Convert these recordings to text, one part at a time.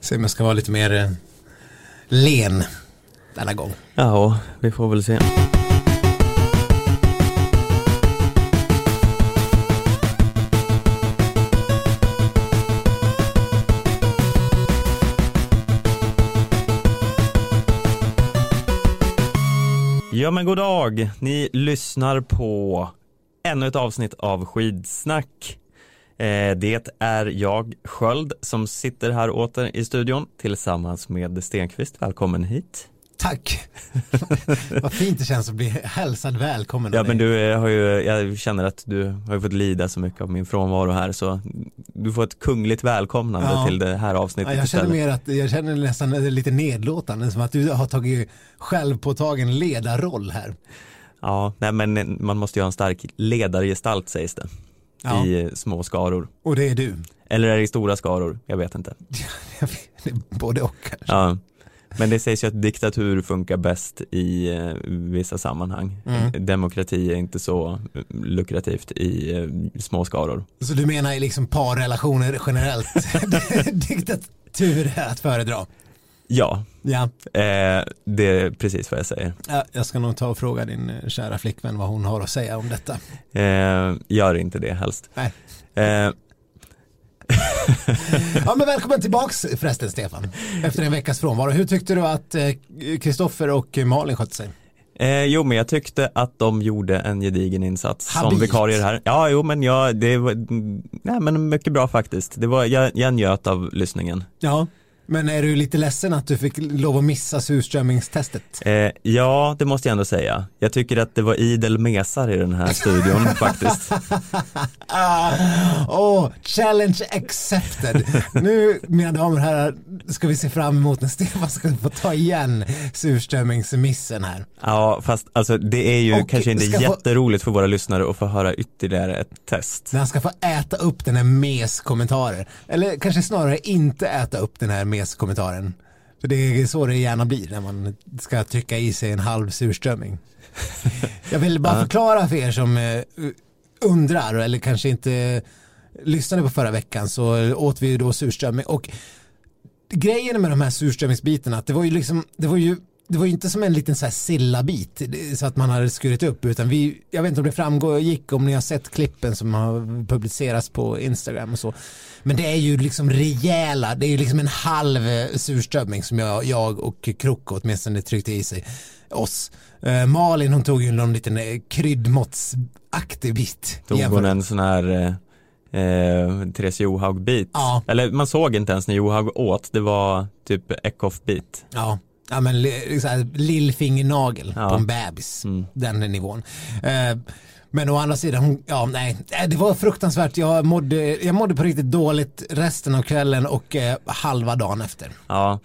Se om jag ska vara lite mer eh, len denna gång. Ja, vi får väl se. Ja men god dag, ni lyssnar på ännu ett avsnitt av Skidsnack. Eh, det är jag, Sköld, som sitter här åter i studion tillsammans med Stenqvist. Välkommen hit. Tack! Vad fint det känns att bli hälsad välkommen. Ja men du eh, har ju, jag känner att du har fått lida så mycket av min frånvaro här så du får ett kungligt välkomnande Ja. till det här avsnittet Ja, jag känner mer att, jag känner nästan lite nedlåtande som att du har tagit självpåtagen ledarroll här. Ja, nej men man måste ju ha en stark ledargestalt sägs det. Ja. I små skaror. Och det är du. Eller är det i stora skaror? Jag vet inte. Både och kanske. Ja. Men det sägs ju att diktatur funkar bäst i eh, vissa sammanhang. Mm. Demokrati är inte så eh, lukrativt i eh, små skaror. Så du menar liksom parrelationer generellt? Diktatur är att föredra. Ja, Ja, eh, det är precis vad jag säger. Ja, jag ska nog ta och fråga din eh, kära flickvän vad hon har att säga om detta. Eh, gör inte det helst. Nej. Eh, Ja men välkommen tillbaks förresten Stefan. Efter en veckas frånvaro. Hur tyckte du att Kristoffer och Malin skötte sig? Eh, jo men jag tyckte att de gjorde en gedigen insats som Habilt. vikarier här. Ja jo men jag, det var, nej men mycket bra faktiskt. Det var, jag, jag njöt av lyssningen. Ja. Men är du lite ledsen att du fick lov att missa surströmmingstestet? Eh, ja det måste jag ändå säga. Jag tycker att det var idel mesar i den här studion faktiskt. Oh, challenge accepted. Nu mina damer och herrar ska vi se fram emot när Stefan ska få ta igen surströmmingsmissen här. Ja fast alltså det är ju Och kanske inte ska få- jätteroligt för våra lyssnare att få höra ytterligare ett test. När han ska få äta upp den här mes-kommentaren. Eller kanske snarare inte äta upp den här mes-kommentaren. För det är så det gärna blir när man ska trycka i sig en halv surströmming. Jag vill bara förklara för er som eh, undrar eller kanske inte lyssnade på förra veckan så åt vi ju då surströmming och grejen med de här surströmmingsbitarna att det var ju liksom det var ju det var ju inte som en liten så här sillabit så att man hade skurit upp utan vi, jag vet inte om det framgår, gick om ni har sett klippen som har publicerats på Instagram och så. Men det är ju liksom rejäla, det är ju liksom en halv surströmming som jag, jag och Kroko åtminstone tryckte i sig oss. Eh, Malin hon tog ju någon liten eh, kryddmåttsaktig bit. Tog hon en sån här eh, eh, Therese Johaug-bit. Ja. Eller man såg inte ens när Johaug åt, det var typ Eckhoff-bit. Ja, ja men li- så här, lillfingernagel Ja. på en bebis. Mm. Den nivån. Eh, men å andra sidan, ja nej, eh, det var fruktansvärt. Jag mådde, jag mådde på riktigt dåligt resten av kvällen och eh, halva dagen efter. Ja,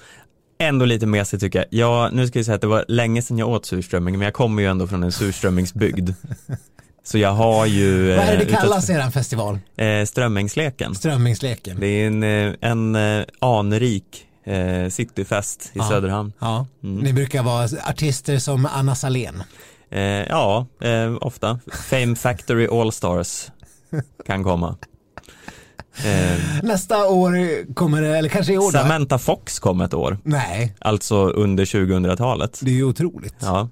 ändå lite mesigt tycker jag. Ja, nu ska vi säga att det var länge sedan jag åt surströmming, men jag kommer ju ändå från en surströmmingsbygd. Så jag har ju... Vad är det det eh, kallas i den festival? Eh, strömmingsleken. Strömmingsleken. Det är en, eh, en anrik eh, cityfest i Ja. Söderhamn. Ja, Mm. ni brukar vara artister som Anna Salén. Eh, ja, eh, ofta. Fame Factory All Stars kan komma. Eh, Nästa år kommer det, eller kanske i år då? Samantha Fox kom ett år, Nej, alltså under 2000-talet. det är ju otroligt. Ja,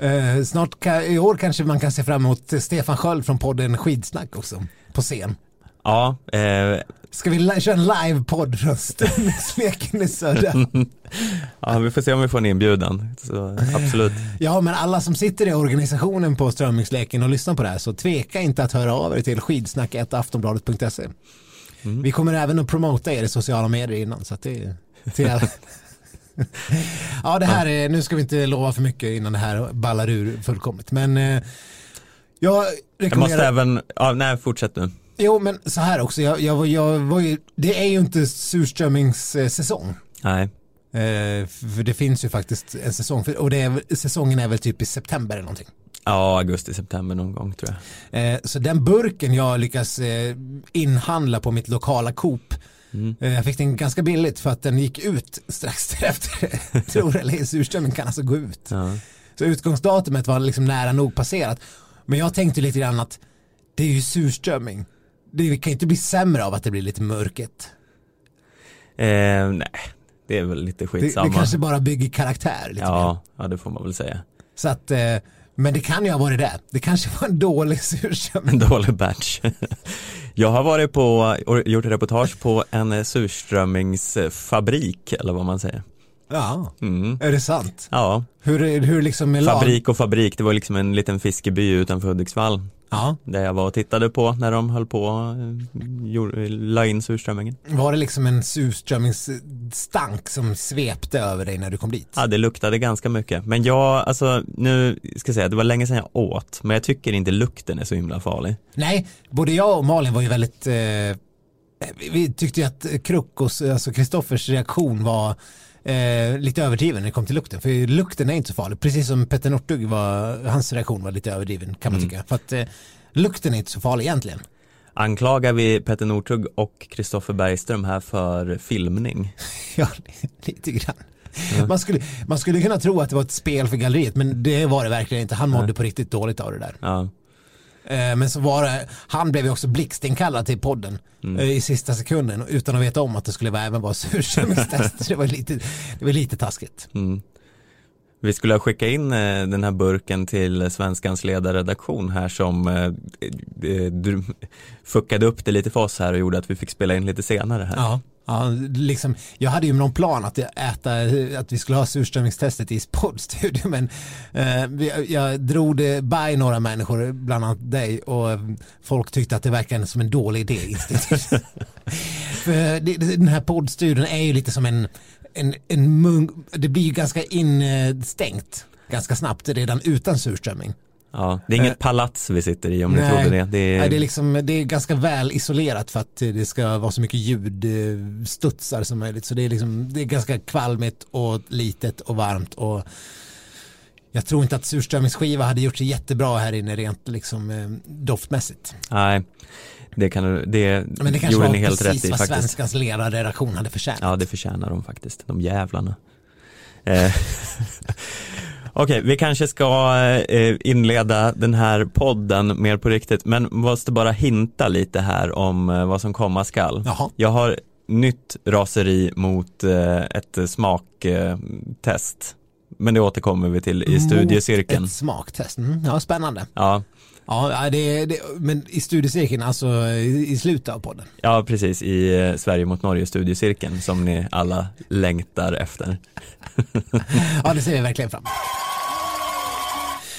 Eh, snart i år kanske man kan se fram emot Stefan Sköld från podden Skidsnack också på scen. ja eh, Ska vi köra en livepodd från Strömningsleken i Södra? Ja, vi får se om vi får en inbjudan. Så, absolut. Ja, men alla som sitter i organisationen på Strömningsleken och lyssnar på det här så tveka inte att höra av er till skidsnack.aftonbladet.se. Mm. Vi kommer även att promota er i sociala medier innan så att det är till alla. Ja, det här är, nu ska vi inte lova för mycket innan det här ballar ur fullkomligt, men eh, jag Jag rekommenderar måste även, ja, nej fortsätt nu. Jo, men så här också. Jag, jag, jag var ju, det är ju inte surströmmingssäsong. Nej, Eh, för det finns ju faktiskt en säsong. För, och det är, säsongen är väl typ i september eller någonting. ja augusti, september någon gång tror jag. Eh, så den burken jag lyckas eh, inhandla på mitt lokala Coop. Mm. Eh, jag fick den ganska billigt för att den gick ut strax därefter. Tror eller surströmming kan alltså gå ut. Ja. Så utgångsdatumet var liksom nära nog passerat. Men jag tänkte lite grann att det är ju surströmming. Det kan ju inte bli sämre av att det blir lite mörket. Eh, nej, det är väl lite Det, skitsamma. det kanske bara bygger karaktär lite mer. ja, ja, det får man väl säga. Så att, eh, men det kan ju ha varit det. Det kanske var en dålig surströmming. En dålig batch. Jag har varit på och gjort reportage på en surströmmingsfabrik eller vad man säger. Ja, Mm. är det sant? Ja, Hur, hur liksom är lag? fabrik och fabrik, det var liksom en liten fiskeby utanför Hudiksvall. Ja, Där jag var och tittade på när de höll på och gjorde- la in surströmmingen. var det liksom en surströmmingsstank som svepte över dig när du kom dit? Ja, det luktade ganska mycket. Men jag, alltså nu ska jag säga, det var länge sedan jag åt. Men jag tycker inte lukten är så himla farlig. Nej, både jag och Malin var ju väldigt, eh, vi tyckte ju att Krukos, alltså Kristoffers reaktion var eh, lite överdriven när det kom till lukten. För lukten är inte så farlig, precis som Petter Northug var, hans reaktion var lite överdriven kan man tycka. För att eh, lukten är inte så farlig egentligen. Anklagar vi Petter Northug och Kristoffer Bergström här för filmning? Ja, lite grann. Man, skulle, man skulle kunna tro att det var ett spel för galleriet men det var det verkligen inte. Han mådde på riktigt dåligt av det där. Ja, Men så var det, han blev ju också blixtinkallad till podden eh, i sista sekunden utan att veta om att det skulle vara även vara surströmmingstest. Det var lite, det var lite taskigt. mm. Vi skulle ha skickat in eh, den här burken till Svenskans ledarredaktion här som eh, eh, fuckade upp det lite för oss här och gjorde att vi fick spela in lite senare här. Ja. Ja, liksom, jag hade ju någon plan att äta, att vi skulle ha surströmmingstestet i poddstudion men eh, jag drog det by några människor, bland annat dig och folk tyckte att det verkade som en dålig idé. För det, den här poddstudion är ju lite som en, en, en munk, det blir ju ganska instängt ganska snabbt redan utan surströmming. Ja, det är inget palats vi sitter i om ni trodde det. Det är, Nej, det, är liksom, det är ganska väl isolerat för att det ska vara så mycket ljudstudsar som möjligt. Så det är, liksom, det är ganska kvalmigt och litet och varmt. Och jag tror inte att surströmmingsskiva hade gjort sig jättebra här inne rent liksom, eh, doftmässigt. Nej, det, kan, det, Men det kanske var ni helt rätt precis i vad faktiskt. svenskans ledarredaktion hade förtjänat. Ja, det förtjänar de faktiskt, de jävlarna. Okej, vi kanske ska eh, inleda den här podden mer på riktigt, men måste bara hinta lite här om eh, vad som komma skall. Jaha. Jag har nytt raseri mot eh, ett smaktest, men det återkommer vi till i studiecirkeln. Ett smaktest. Mm, ja, spännande. Ja, Ja, det, det, men i studiecirkeln, alltså i, i slutet av podden. ja, precis, i eh, Sverige mot Norge studiecirkeln som ni alla längtar efter. Ja, det ser vi verkligen fram emot.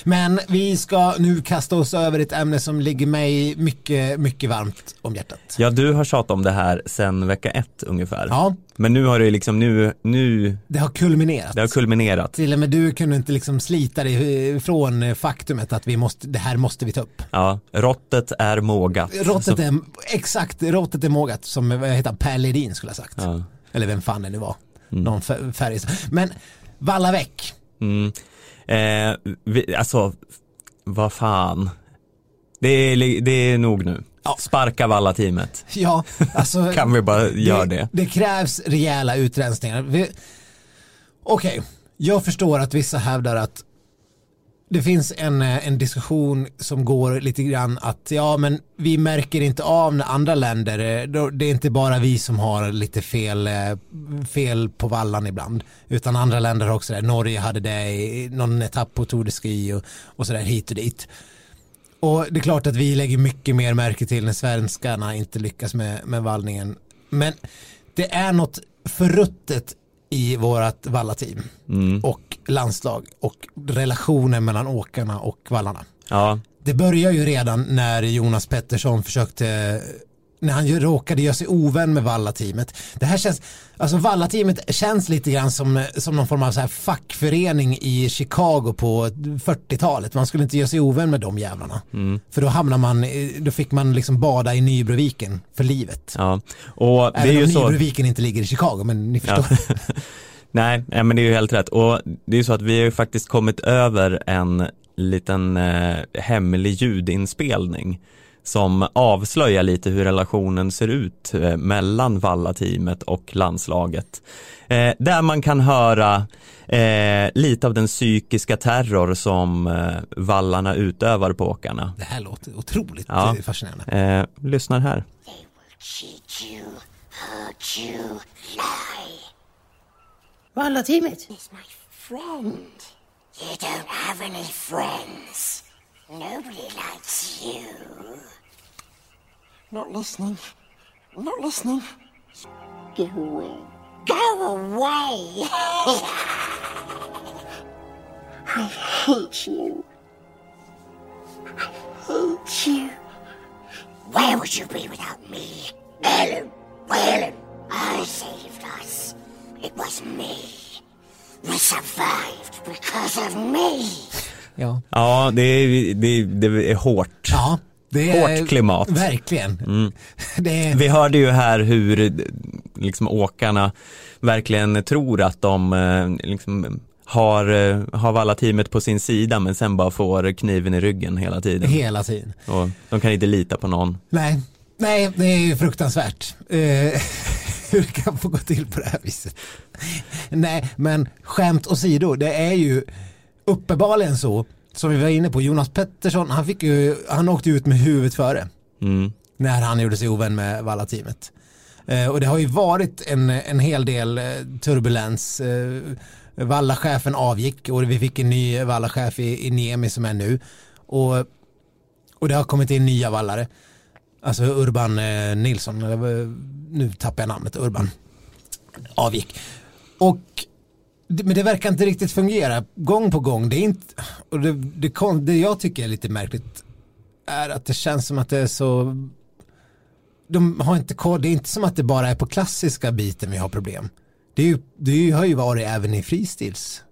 Men vi ska nu kasta oss över ett ämne som ligger mig mycket, mycket varmt om hjärtat. Ja, du har tjatat om det här sedan vecka ett ungefär. Ja, Men nu har det liksom, nu, nu, det har kulminerat. det har kulminerat. Till och med du kunde inte liksom slita dig från faktumet att vi måste, det här måste vi ta upp. Ja, råttet är mågat. Råttet är, exakt, råttet är mågat som vad heter Per Ledin skulle ha sagt. Ja. Eller vem fan det nu var. Någon fär- färg. Men Valla väck. Mm. Eh, vi, alltså, vad fan. Det är, det är nog nu. Ja. Sparka valla teamet. Ja, alltså. Kan vi bara göra det? Det krävs rejäla utrensningar. Okej, jag förstår att vissa hävdar att det finns en, eh, en diskussion som går lite grann att ja men vi märker inte av när andra länder, eh, det är inte bara vi som har lite fel, eh, fel på vallan ibland utan andra länder har också det, Norge hade det i någon etapp på Tour de Ski och, och sådär hit och dit. Och det är klart att vi lägger mycket mer märke till när svenskarna inte lyckas med, med vallningen. Men det är något förruttet i vårat vallateam Mm. och landslag och relationen mellan åkarna och vallarna. Ja, Det börjar ju redan när Jonas Pettersson försökte när han ju råkade göra sig ovän med Valla-teamet. Det här känns, alltså Valla-teamet känns lite grann som, som någon form av så här fackförening i Chicago på 40-talet. Man skulle inte göra sig ovän med de jävlarna. För då hamnar man, då fick man liksom bada i Nybroviken för livet. ja. Och det är Även ju om så. Nybroviken inte ligger i Chicago, men ni förstår. Nej, nej, men det är ju helt rätt. Och det är ju så att vi har ju faktiskt kommit över en liten eh, hemlig ljudinspelning som avslöjar lite hur relationen ser ut eh, mellan Valla-teamet och landslaget. Eh, där man kan höra eh, lite av den psykiska terror som eh, vallarna utövar på åkarna. Det här låter otroligt Ja. eh, fascinerande. Eh, lyssnar här. Vallateamet? Friend. You don't have any friends. Nobody likes you. Not listening. Not listening. Go away. Go away! I hate you. I hate you. Where would you be without me? Ellen, Ellen, I saved us. It was me. We survived because of me. Ja. Ja, det är, det, det är hårt. ja, det är Hårt klimat. Verkligen. Det är, Vi hörde ju här hur liksom åkarna verkligen tror att de eh, liksom har, eh, har alla teamet på sin sida men sen bara får kniven i ryggen hela tiden. hela tiden. Och de kan inte lita på någon. Nej, nej, det är ju fruktansvärt. Eh, hur det kan få gå till på det här viset. Nej, men skämt åsido, det är ju uppenbarligen så, som vi var inne på, Jonas Pettersson, han, fick ju, han åkte ut med huvudet före Mm. när han gjorde sig ovän med Valla-teamet. Eh, och det har ju varit en, en hel del eh, turbulens. Eh, Valla-chefen avgick och vi fick en ny Valla-chef i, i Niemi som är nu. Och, och det har kommit in nya vallare. Alltså Urban eh, Nilsson, eller, vad- nu tappar jag namnet, Urban. Avgick. Och men det verkar inte riktigt fungera gång på gång. Det är inte, och det, det, det jag tycker är lite märkligt är att det känns som att det är så de har inte koll, det är inte som att det bara är på klassiska biten vi har problem. Det, är ju, det har ju varit även i fristils.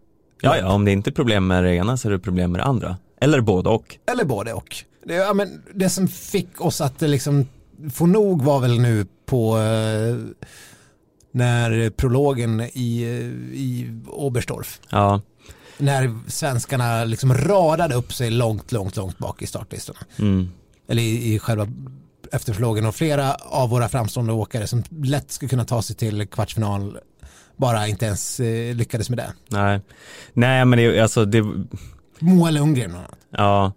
Ja, ja, om det inte är problem med det ena så är det problem med det andra. Eller både och. Eller både och. Det, ja, men det som fick oss att det liksom få nog var väl nu på eh, när prologen i, i Oberstdorf. Ja, När svenskarna liksom radade upp sig långt, långt, långt bak i startlistorna. mm. eller i, i själva efterfrågan och flera av våra framstående åkare som lätt skulle kunna ta sig till kvartsfinal bara inte ens eh, lyckades med det. nej. Nej, men det, är- alltså det, Moa Lundgren bland annat. Ja,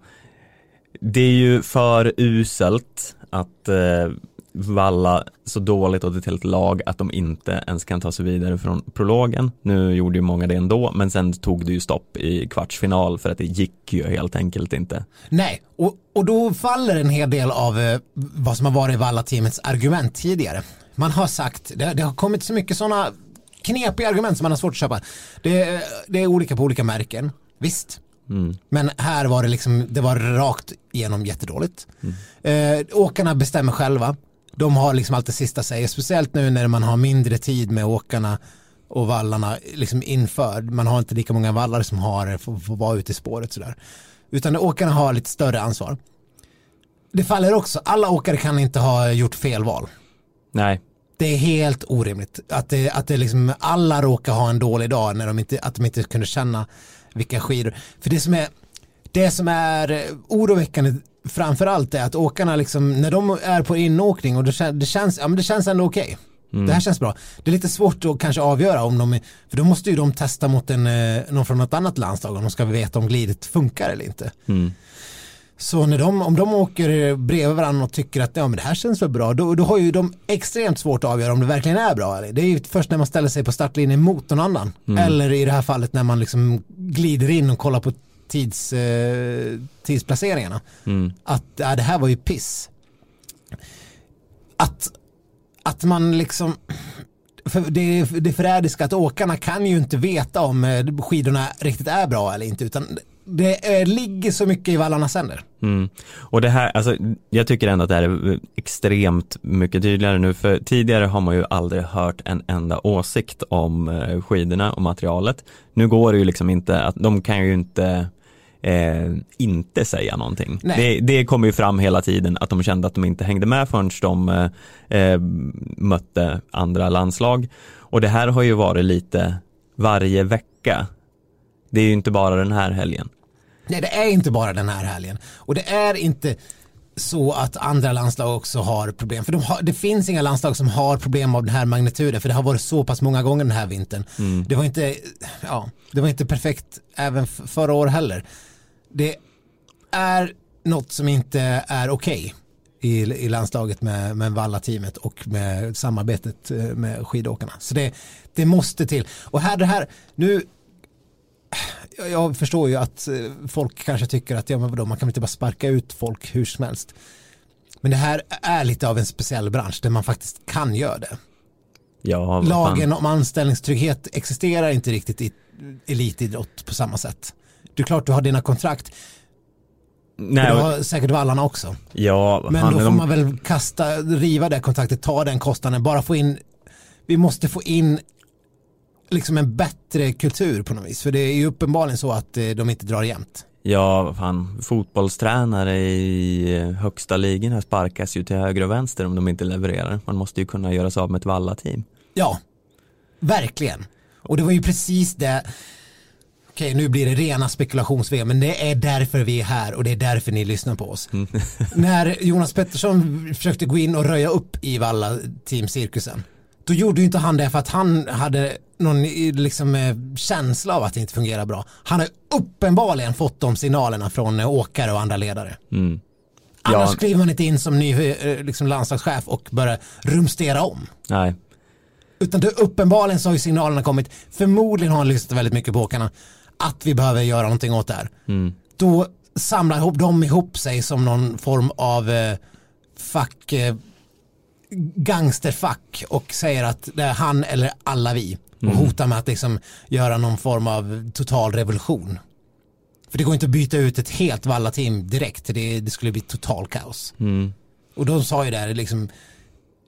det är ju för uselt att eh, valla så dåligt åt ett helt lag att de inte ens kan ta sig vidare från prologen. Nu gjorde ju många det ändå, men sen tog det ju stopp i kvartsfinal för att det gick ju helt enkelt inte. Nej, och, och då faller en hel del av eh, vad som har varit Valla-teamets argument tidigare. Man har sagt, det, det har kommit så mycket sådana knepiga argument som man har svårt att köpa. Det, det är olika på olika märken, visst. Mm. Men här var det liksom, det var rakt igenom jättedåligt. Eh, åkarna bestämmer själva. De har liksom alltid sista säg, speciellt nu när man har mindre tid med åkarna och vallarna liksom inför. Man har inte lika många vallar som har, får, får vara ute i spåret sådär. Utan åkarna har lite större ansvar. Det faller också, alla åkare kan inte ha gjort fel val. Nej, Det är helt orimligt att, det, att det liksom, alla råkar ha en dålig dag när de inte, att de inte kunde känna vilka skidor. För det som är, det som är oroväckande framförallt är att åkarna liksom, när de är på inåkning och det, det, känns, ja, men det känns ändå okej. Det här känns bra. Det är lite svårt att kanske avgöra om de, är- för då måste ju de testa mot en, eh, någon från något annat landslag om de ska veta om glidet funkar eller inte. mm. Så när de, om de åker bredvid varandra och tycker att ja, men det här känns väl bra, då, då har ju de extremt svårt att avgöra om det verkligen är bra. Eller? Det är ju först när man ställer sig på startlinjen mot någon annan. Eller i det här fallet när man liksom glider in och kollar på tids, eh, tidsplaceringarna. Mm. Att ja, det här var ju piss. Att, att man liksom för det, det förrädiska att åkarna kan ju inte veta om eh, skidorna riktigt är bra eller inte utan det eh, ligger så mycket i vallarnas händer. Mm. Och det här, alltså jag tycker ändå att det här är extremt mycket tydligare nu för tidigare har man ju aldrig hört en enda åsikt om eh, skidorna och materialet. Nu går det ju liksom inte att de kan ju inte eh, inte säga någonting. Det, det kommer ju fram hela tiden att de kände att de inte hängde med förrän de eh, eh, mötte andra landslag. Och det här har ju varit lite varje vecka. Det är ju inte bara den här helgen. Nej, det är inte bara den här helgen. Och det är inte så att andra landslag också har problem. För de har, det finns inga landslag som har problem av den här magnituden. För det har varit så pass många gånger den här vintern. Det, var inte, ja, det var inte perfekt även förra året heller. Det är något som inte är okej. i, i landslaget med, med Valla-teamet och med samarbetet eh, med skidåkarna. Så det, det måste till. Och här det här, nu jag- förstår ju att eh, folk kanske tycker att ja, men vadå, man kan inte bara sparka ut folk hur som helst. Men det här är lite av en speciell bransch där man faktiskt kan göra det. Ja. Lagen om anställningstrygghet existerar inte riktigt i elitidrott på samma sätt. Det är klart du har dina kontrakt, Nej, du har säkert vallarna också. ja, Men då får de, man väl kasta, riva det kontraktet, ta den kostnaden, bara få in, vi måste få in liksom en bättre kultur på något vis. För det är ju uppenbarligen så att eh, de inte drar jämnt. ja, fan, fotbollstränare i eh, högsta ligorna sparkas ju till höger och vänster om de inte levererar. Man måste ju kunna göra sig av med ett Valla-team. Ja, verkligen. Och det var ju precis det, okej nu blir det rena spekulations men det är därför vi är här och det är därför ni lyssnar på oss. När Jonas Pettersson försökte gå in och röja upp i Valla teamcirkusen, då gjorde ju inte han det för att han hade någon eh, liksom, eh, känsla av att det inte fungerar bra. Han har uppenbarligen fått de signalerna från eh, åkare och andra ledare. Mm. Annars Ja. kliver man inte in som ny liksom, landslagschef och börjar rumstera om. Nej, Utan det, uppenbarligen så har ju signalerna kommit, förmodligen har han lyssnat väldigt mycket på åkarna, att vi behöver göra någonting åt det här. mm. Då samlar ihop, de ihop sig som någon form av eh, fack, eh, gangsterfack och säger att det är han eller alla vi. Och hotar med att liksom göra någon form av total revolution. För det går inte att byta ut ett helt Valla-team direkt, det, det skulle bli total kaos. Mm. Och de sa ju där liksom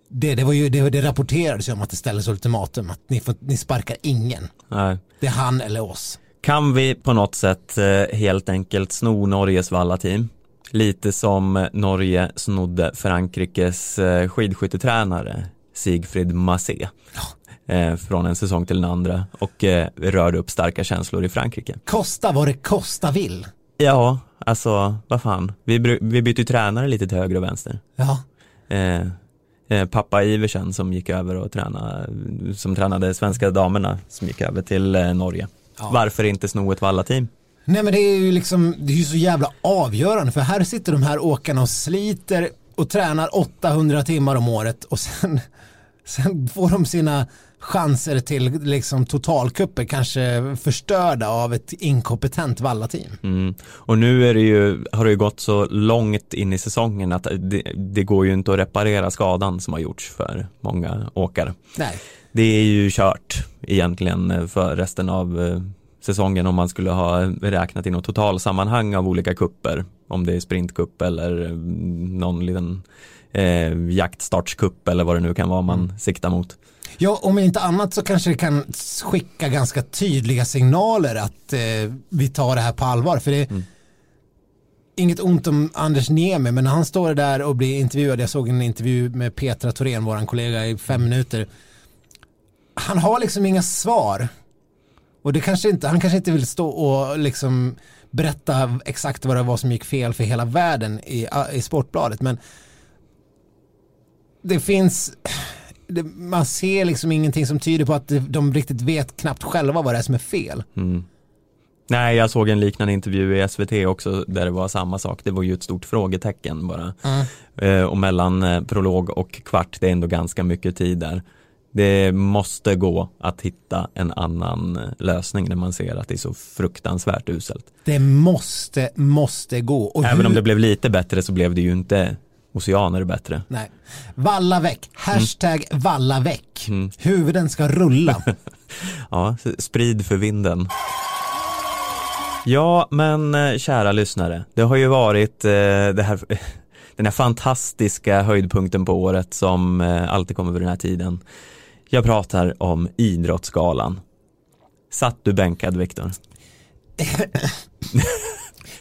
det, det, var ju, det, det rapporterades ju om att det ställdes ultimatum att ni, får, ni sparkar ingen. Nej. Det är han eller oss. Kan vi på något sätt eh, helt enkelt sno Norges Valla-team? Lite som Norge snodde Frankrikes eh, skidskyttetränare Sigfrid Massé eh, från en säsong till den andra och rörde upp starka känslor i Frankrike. Kosta vad det kosta vill. Ja, alltså vad fan, vi, vi byter ju tränare lite till höger och vänster. Ja, Eh, eh, pappa Iversen som gick över och tränade, som tränade svenska damerna som gick över till eh, Norge. Ja. Varför inte sno ett Valla-team? nej men det är ju liksom, det är ju så jävla avgörande för här sitter de här åkarna och sliter och tränar 800 timmar om året och sen, sen får de sina chanser till liksom totalkupper kanske förstörda av ett inkompetent Valla-team. Mm. Och nu är det ju, har det ju gått så långt in i säsongen att det, det går ju inte att reparera skadan som har gjorts för många åkare. Nej, Det är ju kört egentligen eh, för resten av eh, säsongen om man skulle ha räknat i något totalsammanhang av olika kupper. Om det är sprintkupp eller eh, någon liten eh, jaktstartskupp eller vad det nu kan vara man siktar mot. Ja, om inte annat så kanske det kan skicka ganska tydliga signaler att eh, vi tar det här på allvar. För det är inget ont om Anders Niemi, men när han står där och blir intervjuad, jag såg en intervju med Petra Thorén, våran kollega, i fem minuter. Han har liksom inga svar. Och det kanske inte, han kanske inte vill stå och liksom berätta exakt vad det var som gick fel för hela världen i, i Sportbladet, men det finns det, man ser liksom ingenting som tyder på att de- riktigt vet knappt själva vad det är som är fel. Mm. Nej, jag såg en liknande intervju i SVT också där det var samma sak. Det var ju ett stort frågetecken bara. Eh, och mellan eh, prolog och kvart, det är ändå ganska mycket tid där. Det måste gå att hitta en annan eh, lösning när man ser att det är så fruktansvärt uselt. Det måste, måste gå. Och Även hur- om det blev lite bättre så blev det ju inte oceaner bättre. Nej. Valla väck. Hashtag valla väck. Mm. Huvuden ska rulla. Ja, sprid för vinden. Ja, men eh, kära lyssnare, det har ju varit eh, här, den här fantastiska höjdpunkten på året som eh, alltid kommer vid den här tiden. Jag pratar om Idrottsgalan. Satt du bänkad, Viktor?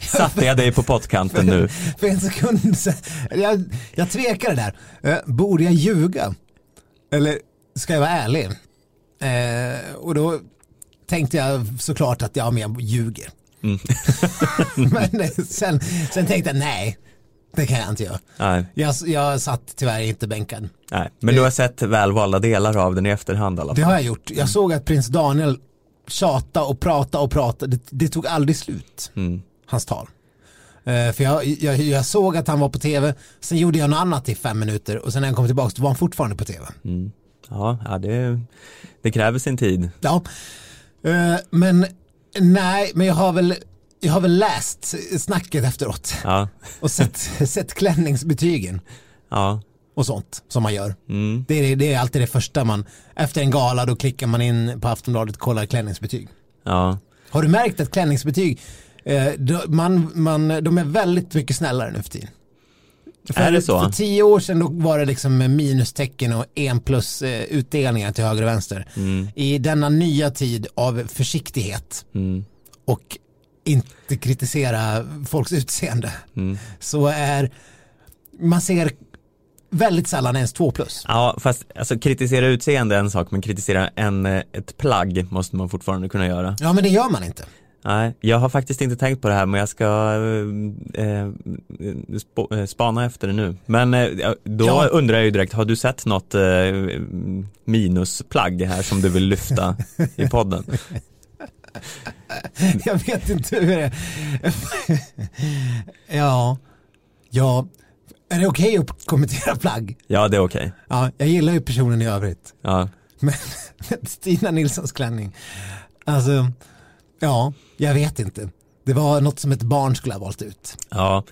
Satte jag dig på pottkanten nu? För en sekund jag, jag tvekade där. Eh, borde jag ljuga? Eller ska jag vara ärlig? Eh, och då tänkte jag såklart att ja, men jag ljuger. Mm. men sen, sen tänkte jag nej, det kan jag inte göra. Nej, Jag, jag satt tyvärr inte bänkad. nej, men du har sett välvalda delar av den i efterhand i alla Det fall. har jag gjort. Jag såg att prins Daniel tjata och prata och prata. Det, det tog aldrig slut, Mm. hans tal. Eh, för jag, jag, jag såg att han var på tv, sen gjorde jag något annat i fem minuter och sen när jag kom tillbaka så var han fortfarande på tv. Mm. Ja, ja det, det kräver sin tid. Ja, Eh, men nej, men jag har väl jag har väl läst snacket efteråt Ja, och sett, sett klänningsbetygen ja, och sånt som man gör. mm. Det är, det är alltid det första man, efter en gala då klickar man in på Aftonbladet och kollar klänningsbetyg. ja, Har du märkt att klänningsbetyg, eh, man, man, de är väldigt mycket snällare nu för tiden? För, Är det så? För tio år sedan då var det liksom minustecken och en plus eh, utdelningar till höger och vänster. mm, I denna nya tid av försiktighet mm, och inte kritisera folks utseende mm. så är man ser väldigt sällan ens två plus. Ja, fast alltså kritisera utseende är en sak, men kritisera en, eh, ett plagg måste man fortfarande kunna göra. Ja men det gör man inte. Nej, jag har faktiskt inte tänkt på det här men jag ska eh, eh, sp- eh, spana efter det nu. Men eh, då Ja. undrar jag ju direkt, har du sett något eh, minusplagg här som du vill lyfta i podden? Jag vet inte hur det är. Ja, ja. Är det okej att kommentera plagg? Ja, det är okej. Ja, jag gillar ju personen i övrigt. Ja, Men Stina Nilssons klänning. Alltså, ja, jag vet inte. Det var något som ett barn skulle ha valt ut. ja.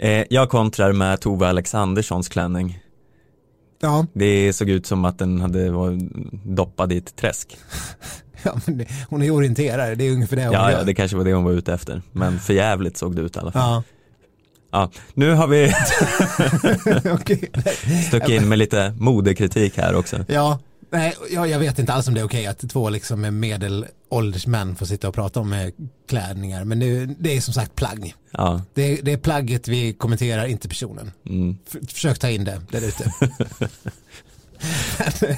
Eh, jag kontrar med Tove Alexanderssons klänning. Ja, Det såg ut som att den hade varit doppad i ett träsk. ja men det, hon är orienterare, det är ungefär det hon Ja, gör. ja, det kanske var det hon var ute efter. Men för jävligt såg det ut i alla fall. Ja, Ja, nu har vi stuckit in med lite modekritik här också. Ja, nej, jag, jag vet inte alls om det är okej att två liksom medelålders män får sitta och prata om eh, klädningar. Men det, det är som sagt plagg. Ja, Det, det är plagget vi kommenterar, inte personen. mm. Försök ta in det där ute.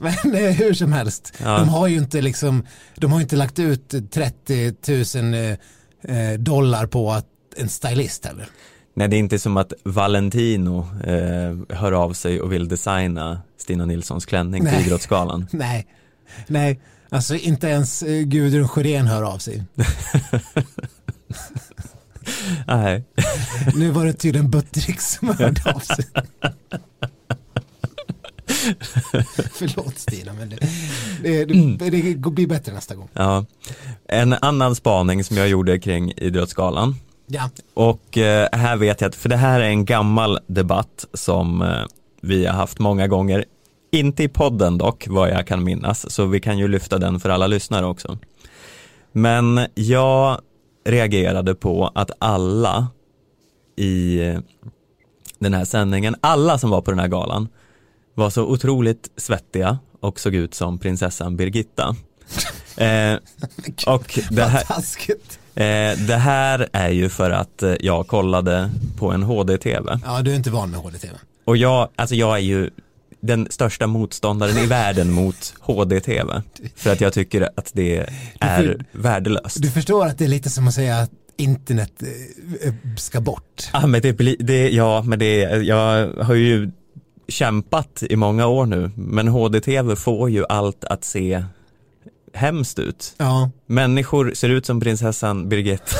men men eh, hur som helst, Ja. de har ju inte liksom, de har ju inte lagt ut 30 000 eh, eh, dollar på att en stylist heller. Nej, det är inte som att Valentino eh, hör av sig och vill designa Stina Nilssons klänning Nej. till Idrottsgalan. Nej, nej, alltså inte ens Gudrun Sjörén hör av sig. Nej, Nu var det tydligen Buttericks som hörde av sig. Förlåt Stina, men det, det, det, det blir bättre nästa gång. ja. En annan spaning som jag gjorde kring Idrottsgalan Ja, och eh, här vet jag att, för det här är en gammal debatt som eh, vi har haft många gånger, inte i podden dock, vad jag kan minnas, så vi kan ju lyfta den för alla lyssnare också. Men jag reagerade på att alla i eh, den här sändningen, alla som var på den här galan var så otroligt svettiga och såg ut som prinsessan Birgitta. Eh, och det här. Eh, det här är ju för att eh, jag kollade på en HD-TV Ja, du är inte van med HD-TV. och jag, alltså jag är ju den största motståndaren i världen mot HD-TV för att jag tycker att det är värdelöst. Du förstår att det är lite som att säga att internet eh, ska bort. Ja men det blir, det, ja men det, jag har ju kämpat i många år nu men HD-TV får ju allt att se hemskt ut. Ja, Människor ser ut som prinsessan Birgitta.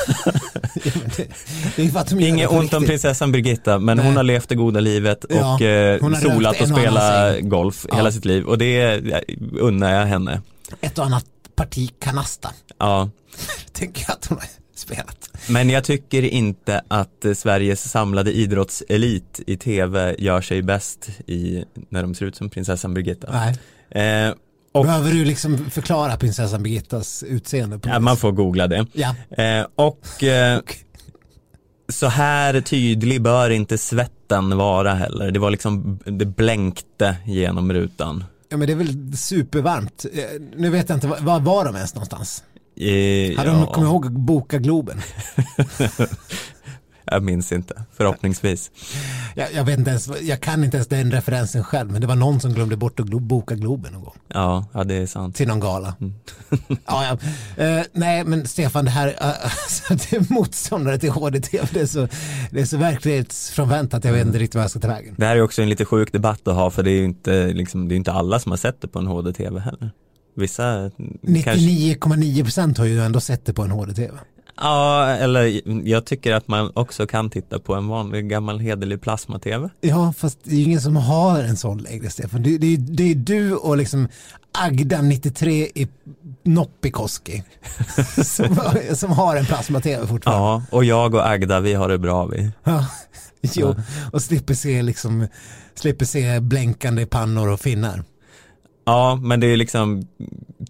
Inget ont om riktigt. prinsessan Birgitta men Nej. hon har levt det goda livet Ja, och eh, solat och spelat golf Ja. hela sitt liv och det eh, unnar jag henne. Ett och annat parti kanasta, Ja. tänker att hon spelat. Men jag tycker inte att eh, Sveriges samlade idrottselit i tv gör sig bäst i när de ser ut som prinsessan Birgitta. Nej. Eh, och Behöver du liksom förklara prinsessan Birgittas utseende? Ja, man får googla det. Ja, Eh, och eh, så här tydlig bör inte svetten vara heller. Det var liksom, det blänkte genom rutan. ja, men det är väl supervarmt. Eh, Nu vet jag inte, var var de ens någonstans? Eh, Hade de kommit ihåg att boka Globen? Jag minns inte, förhoppningsvis. Jag, jag vet inte ens, jag kan inte ens den referensen själv, men det var någon som glömde bort att glo- boka Globen någon gång. Ja, ja det är sant. Till någon gala. Mm. ja, ja. Eh, nej, men Stefan, det här, uh, alltså, det är motståndare till HD-TV, det är så, det är så verklighetsfrånvänt att jag vet inte riktigt vad jag ska ta vägen. Det här är också en lite sjuk debatt att ha för det är ju inte, liksom, det är inte alla som har sett det på en HD-TV heller. Vissa kanske, 99,9% har ju ändå sett det på en HD-TV. Ja, eller jag tycker att man också kan titta på en vanlig gammal hederlig plasma-tv. Ja, fast det är ju ingen som har en sån längre, Stefan. Det, det, det är du och liksom Agda 93 i Noppikoski som, som har en plasma-tv fortfarande. Ja, och jag och Agda, vi har det bra vi. Ja. Jo, och slipper se, liksom, slipper se blänkande pannor och finnar. Ja, men det är liksom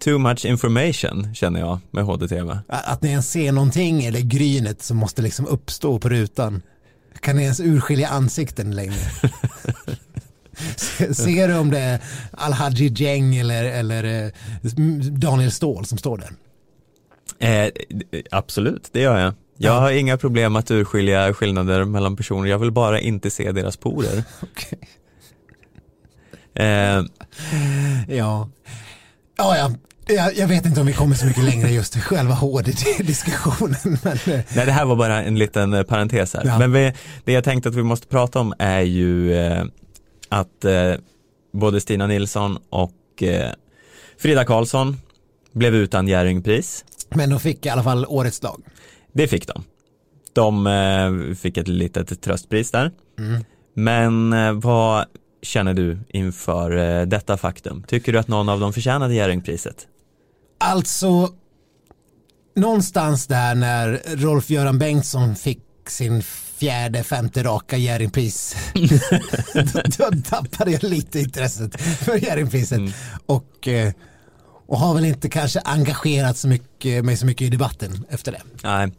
too much information känner jag med HDTV. Att ni ens ser någonting eller grynet som måste liksom uppstå på rutan. Kan ni ens urskilja ansikten längre? Ser du om det är Alhaji Jeng eller, eller eh, Daniel Ståhl som står där? Eh, absolut, det gör jag. Jag Ja. har inga problem att urskilja skillnader mellan personer, jag vill bara inte se deras porer. Okej. Eh, Ja, ja, ja. Jag, jag vet inte om vi kommer så mycket längre just i själva HD-diskussionen. Men, eh, nej, det här var bara en liten eh, parentes här. Ja. Men vi, det jag tänkte att vi måste prata om är ju eh, att eh, både Stina Nilsson och eh, Frida Karlsson blev utan Jerringpris. men de fick i alla fall årets lag. Det fick de. De eh, fick ett litet tröstpris där. Men eh, vad känner du inför eh, detta faktum? Tycker du att någon av dem förtjänade Jerringpriset? Alltså, någonstans där när Rolf-Göran Bengtsson fick sin fjärde, femte raka Jerringpris, då, då tappade jag lite intresset för Jerringpriset. Och, eh, och har väl inte kanske engagerat så mycket, mig så mycket i debatten efter det. Nej.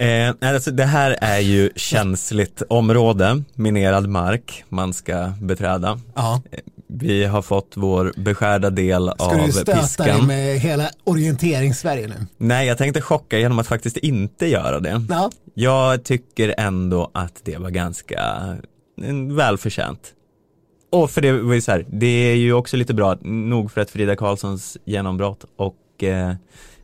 Eh, alltså det här är ju känsligt område, minerad mark man ska beträda. Ja. Vi har fått vår beskärda del Ska av du stöta dig piskan. med hela orienterings-Sverige nu? Nej, jag tänkte chocka genom att faktiskt inte göra det. Ja. Jag tycker ändå att det var ganska eh, välförtjänt. Och för det var ju så här, det är ju också lite bra, nog för att Frida Karlssons genombrott och eh,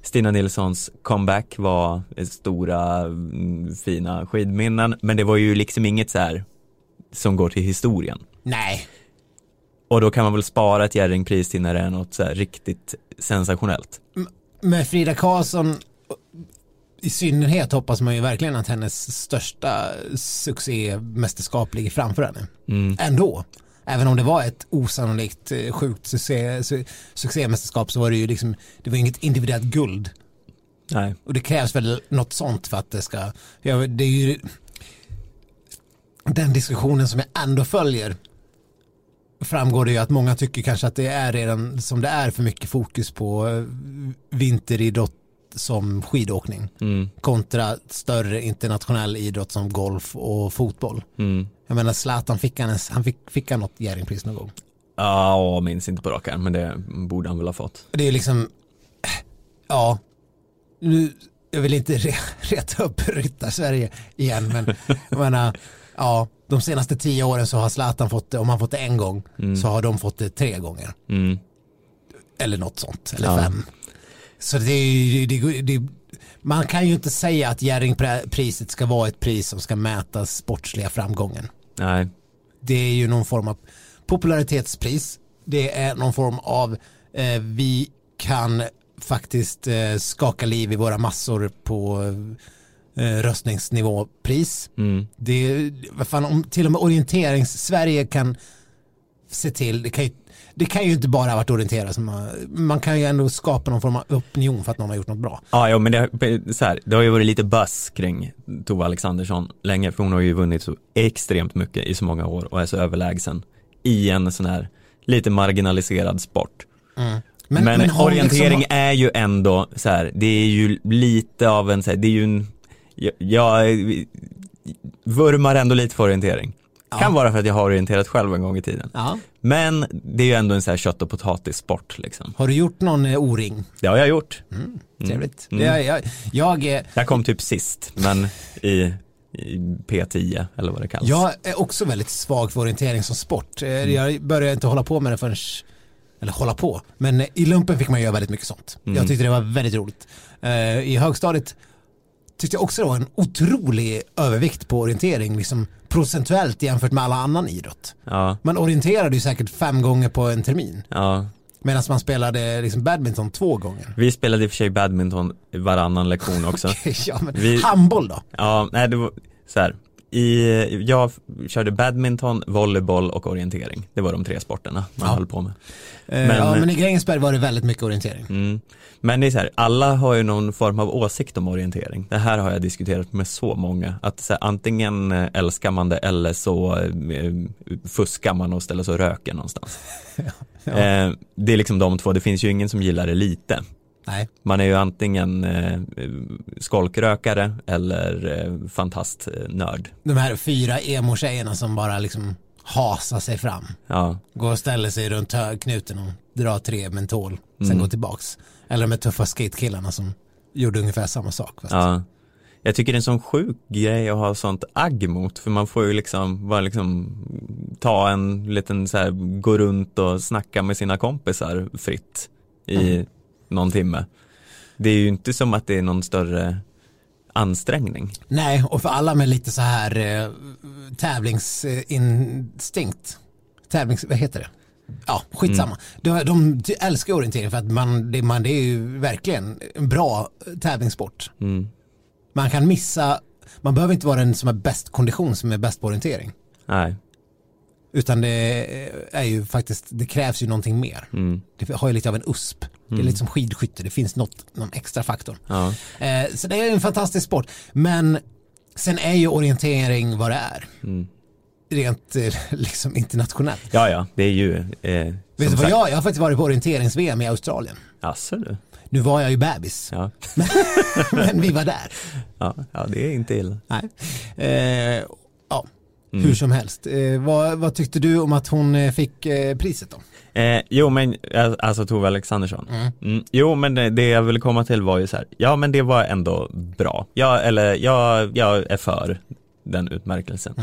Stina Nilssons comeback var stora mm, fina skidminnen, men det var ju liksom inget så här som går till historien. Nej. Och då kan man väl spara ett Jerringpris till när det är något så här riktigt sensationellt. Med Frida Karlsson i synnerhet hoppas man ju verkligen att hennes största succémästerskap ligger framför henne. Mm. Ändå. Även om det var ett osannolikt eh, sjukt succé, su- succémästerskap så var det ju liksom, det var inget individuellt guld. Nej. Och det krävs väl något sånt för att det ska, ja, det är ju den diskussionen som jag ändå följer framgår det ju att många tycker kanske att det är redan som det är för mycket fokus på eh, vinteridrott som skidåkning Mm. kontra större internationell idrott som golf och fotboll. Mm. Jag menar Zlatan fick han, ens- han fick, fick han något Jerringpris någon gång. Ja, minns inte på rak arm, men det borde han väl ha fått. Det är liksom, ja, nu, jag vill inte re, reta upp ryttar-Sverige igen, men jag menar, ja, de senaste tio åren så har Zlatan fått det, om han fått det en gång, så har de fått det tre gånger. Mm. Eller något sånt, eller Ja. fem. Så det är det, det, man kan ju inte säga att Jerringpriset ska vara ett pris som ska mäta sportsliga framgången. Nej. Det är ju någon form av popularitetspris. Det är någon form av eh, vi kan faktiskt eh, skaka liv i våra massor på eh, röstningsnivåpris. Mm. Det är, vad fan, om till och med orienterings-Sverige kan se till, det kan ju, det kan ju inte bara ha varit orientera som man, man kan ju ändå skapa någon form av opinion för att någon har gjort något bra. Ja, jo, men det, så här, det har ju varit lite buzz kring Tove Alexandersson länge, för hon har ju vunnit så extremt mycket i så många år och är så överlägsen i en sån här lite marginaliserad sport. Men, har hon orientering liksom- är ju ändå så här, det är ju lite av en, så här, det är ju en, jag, jag vurmar ändå lite för orientering. Kan vara för att jag har orienterat själv en gång i tiden. ja. Men det är ju ändå en så här kött och potatissport liksom. Har du gjort någon eh, O-ring? Det har jag gjort. Trevligt. Mm. Jag, jag, jag, eh, Jag kom typ sist, men i, i P10 eller vad det kallas. Jag är också väldigt svag för orientering som sport. Eh, Jag började inte hålla på med det förrän, eller hålla på, men i lumpen fick man göra väldigt mycket sånt. Jag tyckte det var väldigt roligt. Eh, I högstadiet tyckte jag också det var en otrolig övervikt på orientering, liksom procentuellt jämfört med alla annan idrott. Ja, Man orienterade ju säkert fem gånger på en termin. ja, Medan man spelade liksom badminton två gånger. Vi spelade i och för sig badminton varannan lektion också. ja, men Vi- Handboll då? Ja, nej det var så här. I, jag körde badminton, volleyboll och orientering. Det var de tre sporterna man Ja. höll på med. Men, Men- ja, men i Grängesberg var det väldigt mycket orientering. Mm. Men det är så här, alla har ju någon form av åsikt om orientering. Det här har jag diskuterat med så många. Att så här, antingen eh, älskar man det eller så eh, fuskar man och ställer sig och röker någonstans. Eh, det är liksom de två, det finns ju ingen som gillar det lite. Nej. Man är ju antingen eh, skolkrökare eller eh, fantastnörd. De här fyra emo-tjejerna som bara liksom hasar sig fram. Ja, Går och ställer sig runt knuten och drar tre mentol. Sen Mm. går tillbaks. Eller de här tuffa skatekillarna som gjorde ungefär samma sak. Ja. Jag tycker det är en sån sjuk grej att ha sånt agg mot för man får ju liksom bara liksom ta en liten så här, gå runt och snacka med sina kompisar fritt i någon timme. Det är ju inte som att det är någon större ansträngning. Nej, och för alla med lite så här eh, tävlingsinstinkt. Tävlings, vad heter det? Ja, skitsamma. Mm. De, de älskar orientering för att man det, man, det är ju verkligen en bra tävlingssport. Mm. Man kan missa, man behöver inte vara den som har bäst kondition som är bäst på orientering. Nej. Utan det är ju faktiskt, det krävs ju någonting mer. Mm. Det har ju lite av en USP. Det är lite som skidskytte, det finns något, någon extra faktor. Ja. Eh, så det är en fantastisk sport. Men sen är ju orientering vad det är. Mm. Rent eh, liksom internationellt. ja, ja, det är ju eh, Vet du vad jag, jag har faktiskt varit på orienterings-VM i Australien. Jaså du? Nu var jag ju bebis, Ja. men vi var där. Ja, ja, det är inte illa. Nej. Eh, ja, Mm. hur som helst. Eh, vad, vad tyckte du om att hon eh, fick eh, priset då? Eh, jo men, eh, alltså Tove Alexandersson. Mm. Jo men det, det jag ville komma till var ju så här, ja men det var ändå bra. Jag, eller jag, jag är för den utmärkelsen.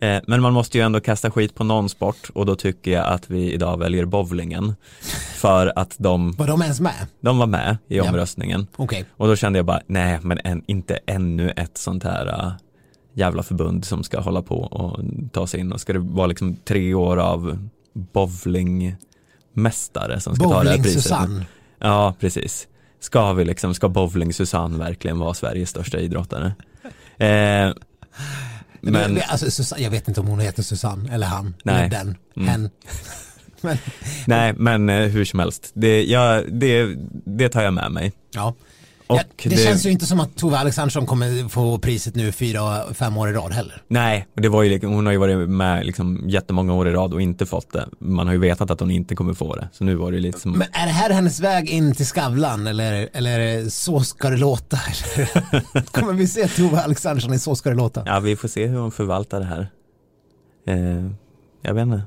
Eh, men man måste ju ändå kasta skit på någon sport och då tycker jag att vi idag väljer bowlingen. För att de, Var de ens med? de var med i Ja. omröstningen. Okej. Och då kände jag bara, nej men en, inte ännu ett sånt här jävla förbund som ska hålla på och ta sig in och ska det vara liksom tre år av bowlingmästare som ska ta det här Bowling priset. Susanne. Ja, precis. Ska vi liksom, ska bowling Susanne verkligen vara Sveriges största idrottare? Eh, Men, men, alltså, Susanne, jag vet inte om hon heter Susanne eller han. Nej. Eller den. Mm. Hen. Men, nej men eh, hur som helst, det, ja, det, det tar jag med mig. ja. Ja, det, känns ju inte som att Tove Alexandersson kommer få priset nu fyra, fem år i rad heller. Nej, det var ju, hon har ju varit med liksom jättemånga år i rad och inte fått det. Man har ju vetat att hon inte kommer få det. Så nu var det lite som, Men är det här hennes väg in till Skavlan eller, eller det så ska det låta? Kommer vi se Tove Alexandersson i Så ska det låta? ja vi får se hur hon förvaltar det här. Eh, jag vet inte.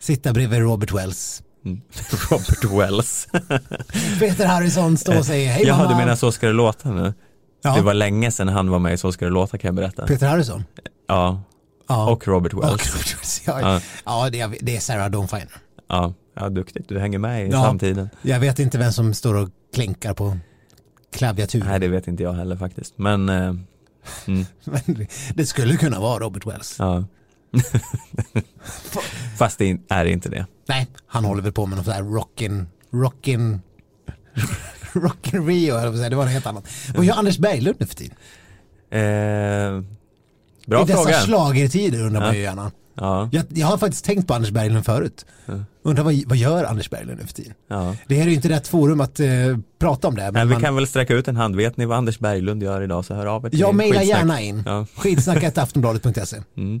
Sitta bredvid Robert Wells. Mm. Robert Wells. Peter Harrison står och säger hej mamma. du menar Så ska det låta nu? ja, Det var länge sedan han var med i Så ska det låta kan jag berätta. Peter Harrison? Ja, Ja. och Robert Wells. Och Robert Wells. Ja, Ja. ja det, är, det är Sarah Dawn Finer. Ja, ja, duktigt. Du hänger med i Ja. samtiden. Jag vet inte vem som står och klinkar på klaviaturen. Nej, det vet inte jag heller faktiskt. Men, eh, mm, Men det- det skulle kunna vara Robert Wells. ja. Fast det är inte det. Nej, han håller väl på med något sånt här rockin, rockin, rockin Rio, det var något helt annat. Vad gör Anders Berglund nu för tiden? Eh, bra I dessa fråga. schlagertider undrar man Ja. ju gärna. Ja, Jag, jag har faktiskt tänkt på Anders Berglund förut. Undrar vad, vad gör Anders Berglund nu för tiden? ja. Det här är ju inte rätt forum att eh, prata om det. Nej, Men vi man, kan väl sträcka ut en hand. Vet ni vad Anders Berglund gör idag så hör av er till jag mejlar gärna in. Ja. Skidsnacketaftonbladet.se. Mm.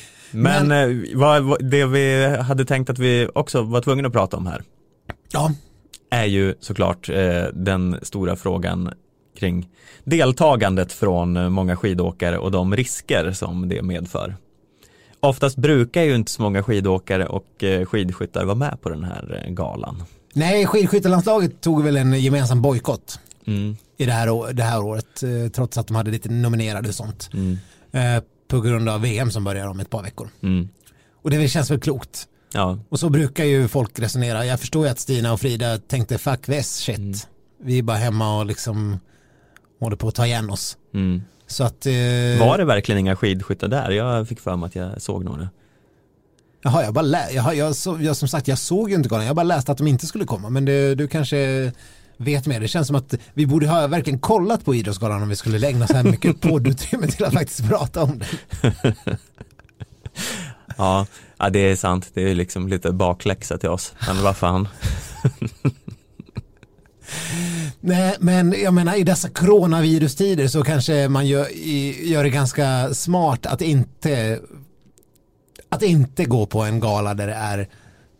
Men, eh, vad, det vi hade tänkt att vi också var tvungna att prata om här Ja, är ju såklart eh, den stora frågan kring deltagandet från eh, många skidåkare och de risker som det medför. oftast brukar ju inte så många skidåkare och eh, skidskyttar vara med på den här galan. Nej, skidskyttelandslaget tog väl en gemensam bojkott Mm, i det här, det här året, trots att de hade lite nominerade och sånt. mm, På grund av VM som börjar om ett par veckor. mm. Och det känns väl klokt. Ja, Och så brukar ju folk resonera. Jag förstår ju att Stina och Frida tänkte fuck this shit. Mm. Vi är bara hemma och liksom håller på att ta igen oss. mm. Så att... Eh, Var det verkligen inga skidskyttar där? Jag fick för mig att jag såg några. Jaha, jag bara lä- jag, jag, jag, som sagt, jag såg ju inte galan. Jag bara läste att de inte skulle komma. Men det, du kanske vet mer. Det känns som att vi borde ha verkligen kollat på Idrottsgalan om vi skulle ägna så här mycket poddutrymme till att faktiskt prata om det. Ja, ja, det är sant. Det är liksom lite bakläxa till oss. Men vad fan. Nej, men jag menar i dessa coronavirustider så kanske man gör, gör det ganska smart att inte att inte gå på en gala där det är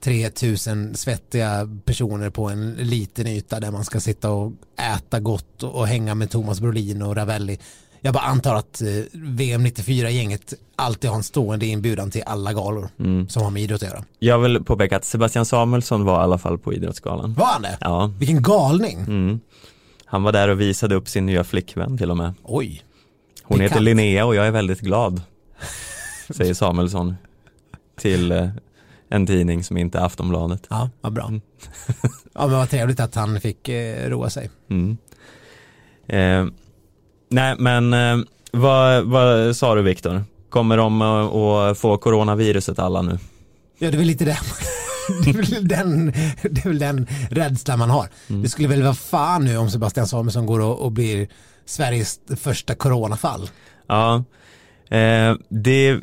3000 svettiga personer på en liten yta där man ska sitta och äta gott och, hänga med Thomas Brolin och Ravelli. Jag bara antar att eh, VM 94-gänget alltid har en stående inbjudan till alla galor Mm. som har med idrott att göra. Jag vill påpeka att Sebastian Samuelsson var i alla fall på Idrottsgalan. Var han det? Ja, Vilken galning. mm. Han var där och visade upp sin nya flickvän till och med. Oj. Hon Pikant. heter Linnea och jag är väldigt glad. Säger Samuelsson till eh, en tidning som inte är Aftonbladet. Ja, vad bra. Mm. ja, men vad trevligt att han fick eh, roa sig. Mm. Eh, nej men eh, vad, vad sa du Viktor? Kommer de att få coronaviruset alla nu? Ja, det är väl lite det. Det är väl den, det är väl den rädslan man har. Mm. Det skulle väl vara fan nu om Sebastian Samuelsson går och, och blir Sveriges första coronafall. Ja, eh, det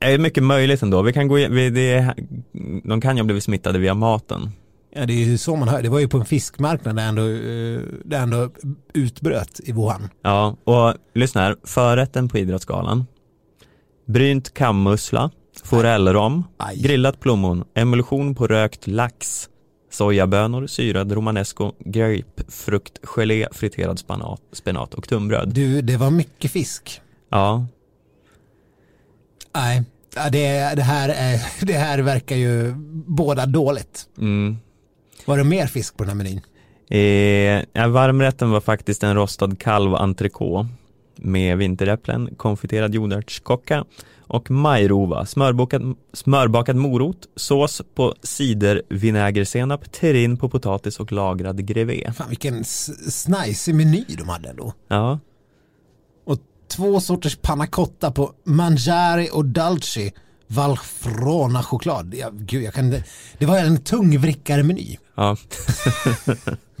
är mycket möjligt ändå. Vi kan gå, i- vi, det, de kan ju ha blivit smittade via maten. Ja, det är ju så man hör. Det var ju på en fiskmarknad där ändå, eh, där ändå utbröt i Wuhan. Ja, och lyssna här, förrätten på Idrottsgalan. Brynt kammussla, forellrom, Aj. grillat plommon, emulsion på rökt lax, sojabönor, syrad romanesco, grapefrukt, gelé, friterad spanat, spenat och tunnbröd. Du, det var mycket fisk. Ja, Nej, ja, det, det, här, är, det här verkar ju båda dåligt. mm. Var det mer fisk på den här menyn? Eh, ja, varmrätten var faktiskt en rostad kalv entrecote med vinteräpplen, konfiterad jordärtskocka och majrova, smörbakad, smörbakad morot, sås på cidervinägersenap, terrine på potatis och lagrad grevé. Fan vilken snajsig meny de hade ändå. Ja, två sorters panna cotta på mangiare och dolce valfrona choklad. Ja, gud, jag kan, det var en tungvrickare-meny. ja,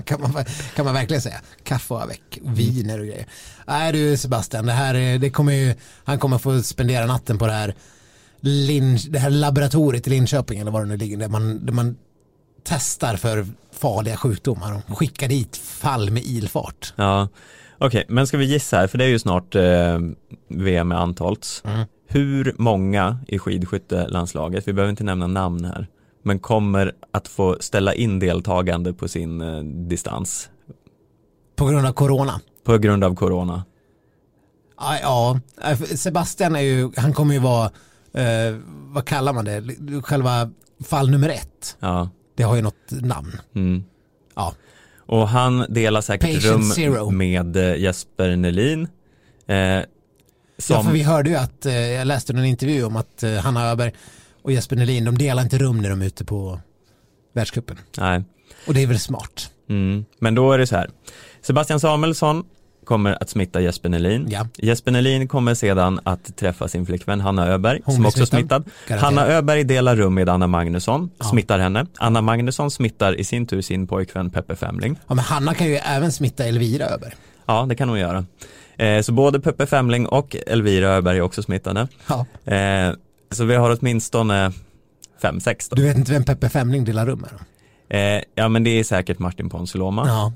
Kan man, kan man verkligen säga. Kaffe och avec, viner och grejer. Nej du Sebastian, det här, är- det kommer ju, han kommer få spendera natten på det här, Lin, det här laboratoriet i Linköping eller var det nu ligger, där man, där man testar för farliga sjukdomar och skickar dit fall med ilfart. ja. Okej, men ska vi gissa här, för det är ju snart eh, VM med antalts. Mm. Hur många i skidskyttelandslaget, vi behöver inte nämna namn här, men kommer att få ställa in deltagande på sin eh, distans På grund av corona. på grund av corona? Ja, ja, Sebastian är ju, han kommer ju vara, eh, vad kallar man det, själva fall nummer ett. Ja. Det har ju något namn. Mm. Ja, Och han delar säkert Patient rum zero. med eh, Jesper Nelin. Eh, som, ja för vi hörde ju att, eh, jag läste en intervju om att eh, Hanna Öberg och Jesper Nelin, de delar inte rum när de är ute på världscupen. nej. Och det är väl smart. Mm. Men då är det så här. Sebastian Samuelsson kommer att smitta Jesper Nelin. Ja. Jesper Nelin kommer sedan att träffa sin flickvän Hanna Öberg Hon som också är smittad. Garanterat. Hanna Öberg delar rum med Anna Magnusson, Ja. smittar henne. Anna Magnusson smittar i sin tur sin pojkvän Peppe Femling. Ja, men Hanna kan ju även smitta Elvira Öberg. Ja, det kan hon göra. Eh, så både Peppe Femling och Elvira Öberg är också smittade. Ja. Eh, så vi har åtminstone fem, sex då. Du vet inte vem Peppe Femling delar rum med? Eh, ja men det är säkert Martin Ponsiluoma. Ja.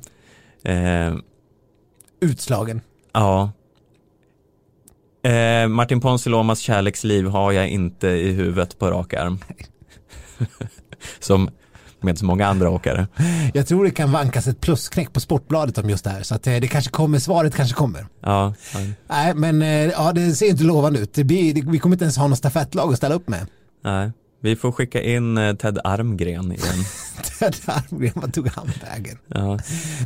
Utslagen. ja. Eh, Martin Ponsiluomas kärleksliv har jag inte i huvudet på rak arm. Som med så många andra åkare. Jag tror det kan vankas ett plusknäck på Sportbladet om just det här. Så att eh, det kanske kommer, svaret kanske kommer. Ja, ja. Nej, men eh, ja, det ser inte lovande ut. Det blir, det, vi kommer inte ens ha något stafettlag att ställa upp med. nej. Vi får skicka in eh, Ted Armgren igen. Ted Armgren, vad tog han vägen? Ja.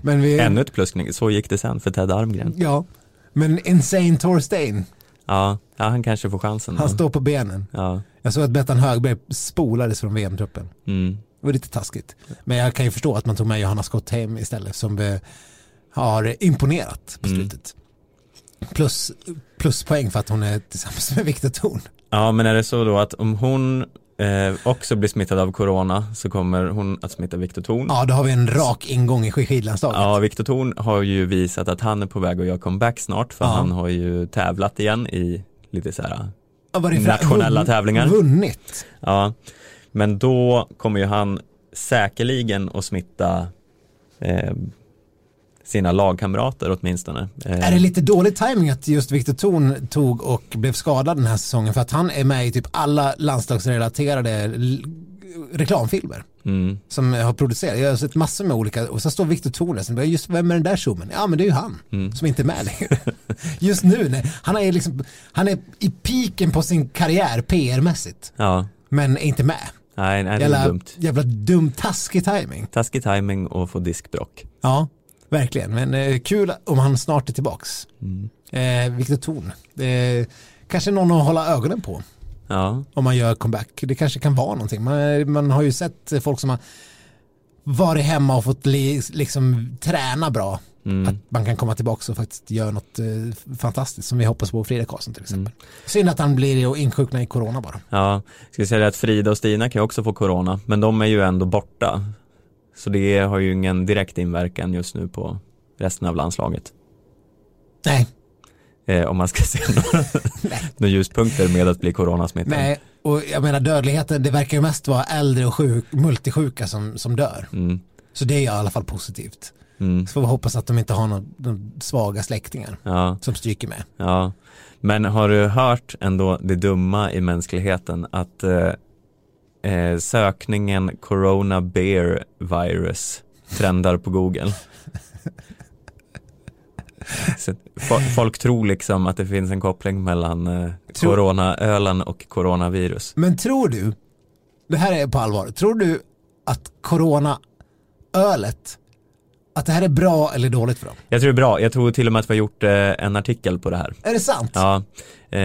Men vi, Ännu ett plusknäck, så gick det sen för Ted Armgren. Ja, men Insane Torstein, Ja, ja han kanske får chansen. han då. står på benen. Ja, Jag såg att Bettan Högberg spolades från VM-truppen. mm. Det var lite taskigt. Men jag kan ju förstå att man tog med Johanna Skott hem istället som eh, har imponerat på Mm. slutet. Plus, plus poäng för att hon är tillsammans med Viktor Thorn. ja, men är det så då att om hon eh, också blir smittad av corona så kommer hon att smitta Viktor Thorn? Ja, då har vi en rak ingång i skidlandslaget. Ja, Viktor Thorn har ju visat att han är på väg att göra comeback snart för Ja. han har ju tävlat igen i lite så här, Ja, nationella vunn- tävlingar. Vunnit. ja, men då kommer ju han säkerligen att smitta eh, sina lagkamrater åtminstone. Är det lite dålig timing att just Viktor Thorn tog och blev skadad den här säsongen för att han är med i typ alla landslagsrelaterade reklamfilmer mm, som har producerat. Jag har sett massor med olika och så står Viktor Thorn där, så bara, just vem är den där tjommen? Ja men det är ju han Mm. som inte är med längre. Just nu, nej, han är liksom, han är i piken på sin karriär PR-mässigt ja, men är inte med. nej, nej det är Jävla, dumt. jävla dum taskig timing. Taskig timing och få diskbråck. Ja, verkligen. Men eh, kul om han snart är tillbaks. Mm. Eh, Viktor Thorn. Eh, kanske någon att hålla ögonen på Ja, om man gör comeback. Det kanske kan vara någonting. Man, man har ju sett folk som har varit hemma och fått li, liksom träna bra. mm. Att man kan komma tillbaka och faktiskt göra något eh, fantastiskt som vi hoppas på Frida Karlsson till exempel. Mm. Synd att han blir och insjuknar i corona bara. Ja, ska vi säga att Frida och Stina kan ju också få corona, men de är ju ändå borta. Så det har ju ingen direkt inverkan just nu på resten av landslaget. Nej, Eh, om man ska se några, några ljuspunkter med att bli coronasmittad. nej. Och jag menar dödligheten, det verkar ju mest vara äldre och sjuk, multisjuka som, som dör. Mm, Så det är i alla fall positivt. mm, Så får vi hoppas att de inte har några svaga släktingar ja, som stryker med. ja. Men har du hört ändå det dumma i mänskligheten att eh, eh, sökningen Corona Bear Virus trendar på Google? Så fo- folk tror liksom att det finns en koppling mellan eh, Tror- coronaölen och coronavirus. Men tror du, det här är på allvar, tror du att corona-ölet, att det här är bra eller dåligt för dem? Jag tror det är bra, jag tror till och med att vi har gjort eh, en artikel på det här. Är det sant? Ja, eh,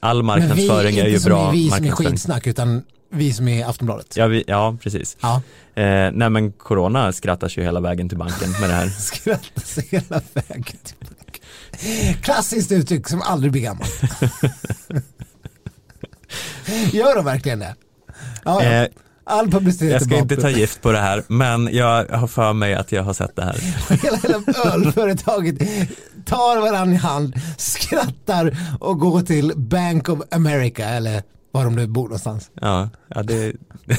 all Men marknadsföring vi, är ju inte bra som vi som är skidsnack utan vi som är Aftonbladet. Ja, vi, ja, precis. Ja. Eh, nej men corona skrattar ju hela vägen till banken med det här. Skrattar sig hela vägen tillbaka. Klassiskt uttryck som aldrig blir gammalt. Gör de verkligen det? Ja, ja. Eh, All publicitet jag ska inte ta gift på det här, men jag har för mig att jag har sett det här. Hela, hela ölföretaget tar varandra i hand, skrattar och går till Bank of America eller var de nu bor någonstans. Ja, ja det,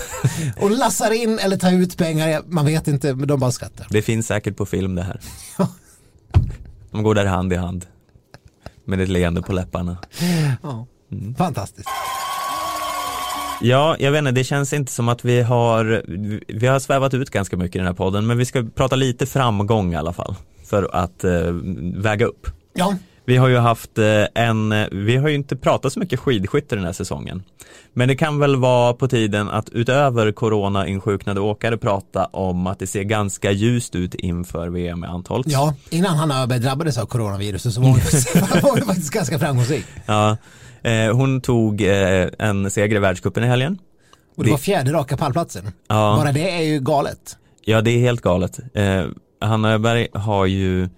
Och lassar in eller tar ut pengar, man vet inte, men de bara skrattar. det finns säkert på film det här. De går där hand i hand. Med ett leende på läpparna. Ja. Mm. Fantastiskt. Ja, jag vet inte, det känns inte som att vi har, vi har svävat ut ganska mycket i den här podden, men vi ska prata lite framgång i alla fall. För att eh, väga upp. Ja, Vi har ju haft eh, en, vi har ju inte pratat så mycket skidskytte den här säsongen. Men det kan väl vara på tiden att utöver corona-insjuknade åkare prata om att det ser ganska ljust ut inför VM i Antholz. ja, innan han Öberg drabbades av coronaviruset så var hon, faktiskt ganska framgångsrik. Ja, eh, hon tog eh, en seger i världscupen i helgen. Och det var fjärde raka pallplatsen. Ja. Bara det är ju galet. Ja, det är helt galet. Eh, Hanna Öberg har ju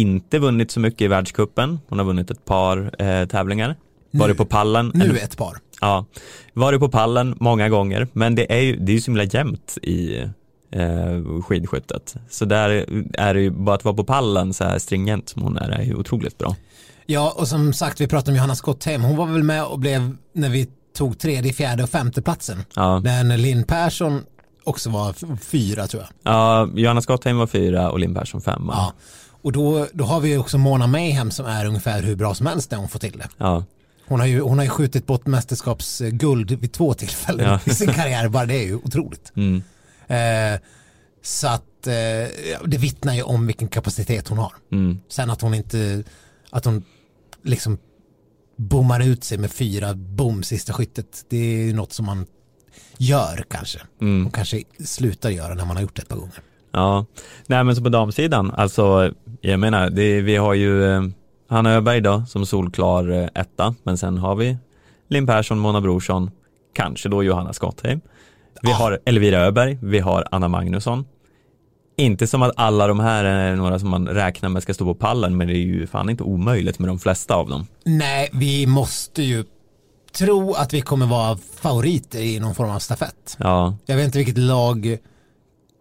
inte vunnit så mycket i världscupen. Hon har vunnit ett par eh, tävlingar. Varit på pallen. Nu en- ett par. Ja, varit på pallen många gånger, men det är ju, det är ju så himla jämnt i eh, skidskyttet. Så där är det ju, bara att vara på pallen så här stringent som hon är, är ju otroligt bra. Ja, och som sagt, vi pratade om Johanna Skotthem. Hon var väl med och blev, när vi tog tredje, fjärde och femte platsen. Ja, När Linn Persson också var fyra tror jag. ja Johanna Skottheim var fyra och Linn Persson femma. Ja. Och då, då har vi också Mona Mayhem som är ungefär hur bra som helst när hon får till det. Ja, Hon har ju, hon har ju skjutit bort mästerskapsguld vid två tillfällen Ja. i sin karriär, bara det är ju otroligt. mm. Eh, så att eh, det vittnar ju om vilken kapacitet hon har. Mm. Sen att hon inte, att hon liksom bommar ut sig med fyra bom sista skyttet. Det är ju något som man gör kanske. Mm. Och kanske slutar göra när man har gjort det ett par gånger. Ja, nej men så på damsidan, alltså jag menar, det, vi har ju eh, Hanna Öberg då som solklar eh, etta, men sen har vi Linn Persson, Mona Brorsson, kanske då Johanna Skottheim. Vi har Elvira Öberg, vi har Anna Magnusson. Inte som att alla de här är några som man räknar med ska stå på pallen, men det är ju fan inte omöjligt med de flesta av dem. Nej, vi måste ju tro att vi kommer vara favoriter i någon form av stafett. Ja, Jag vet inte vilket lag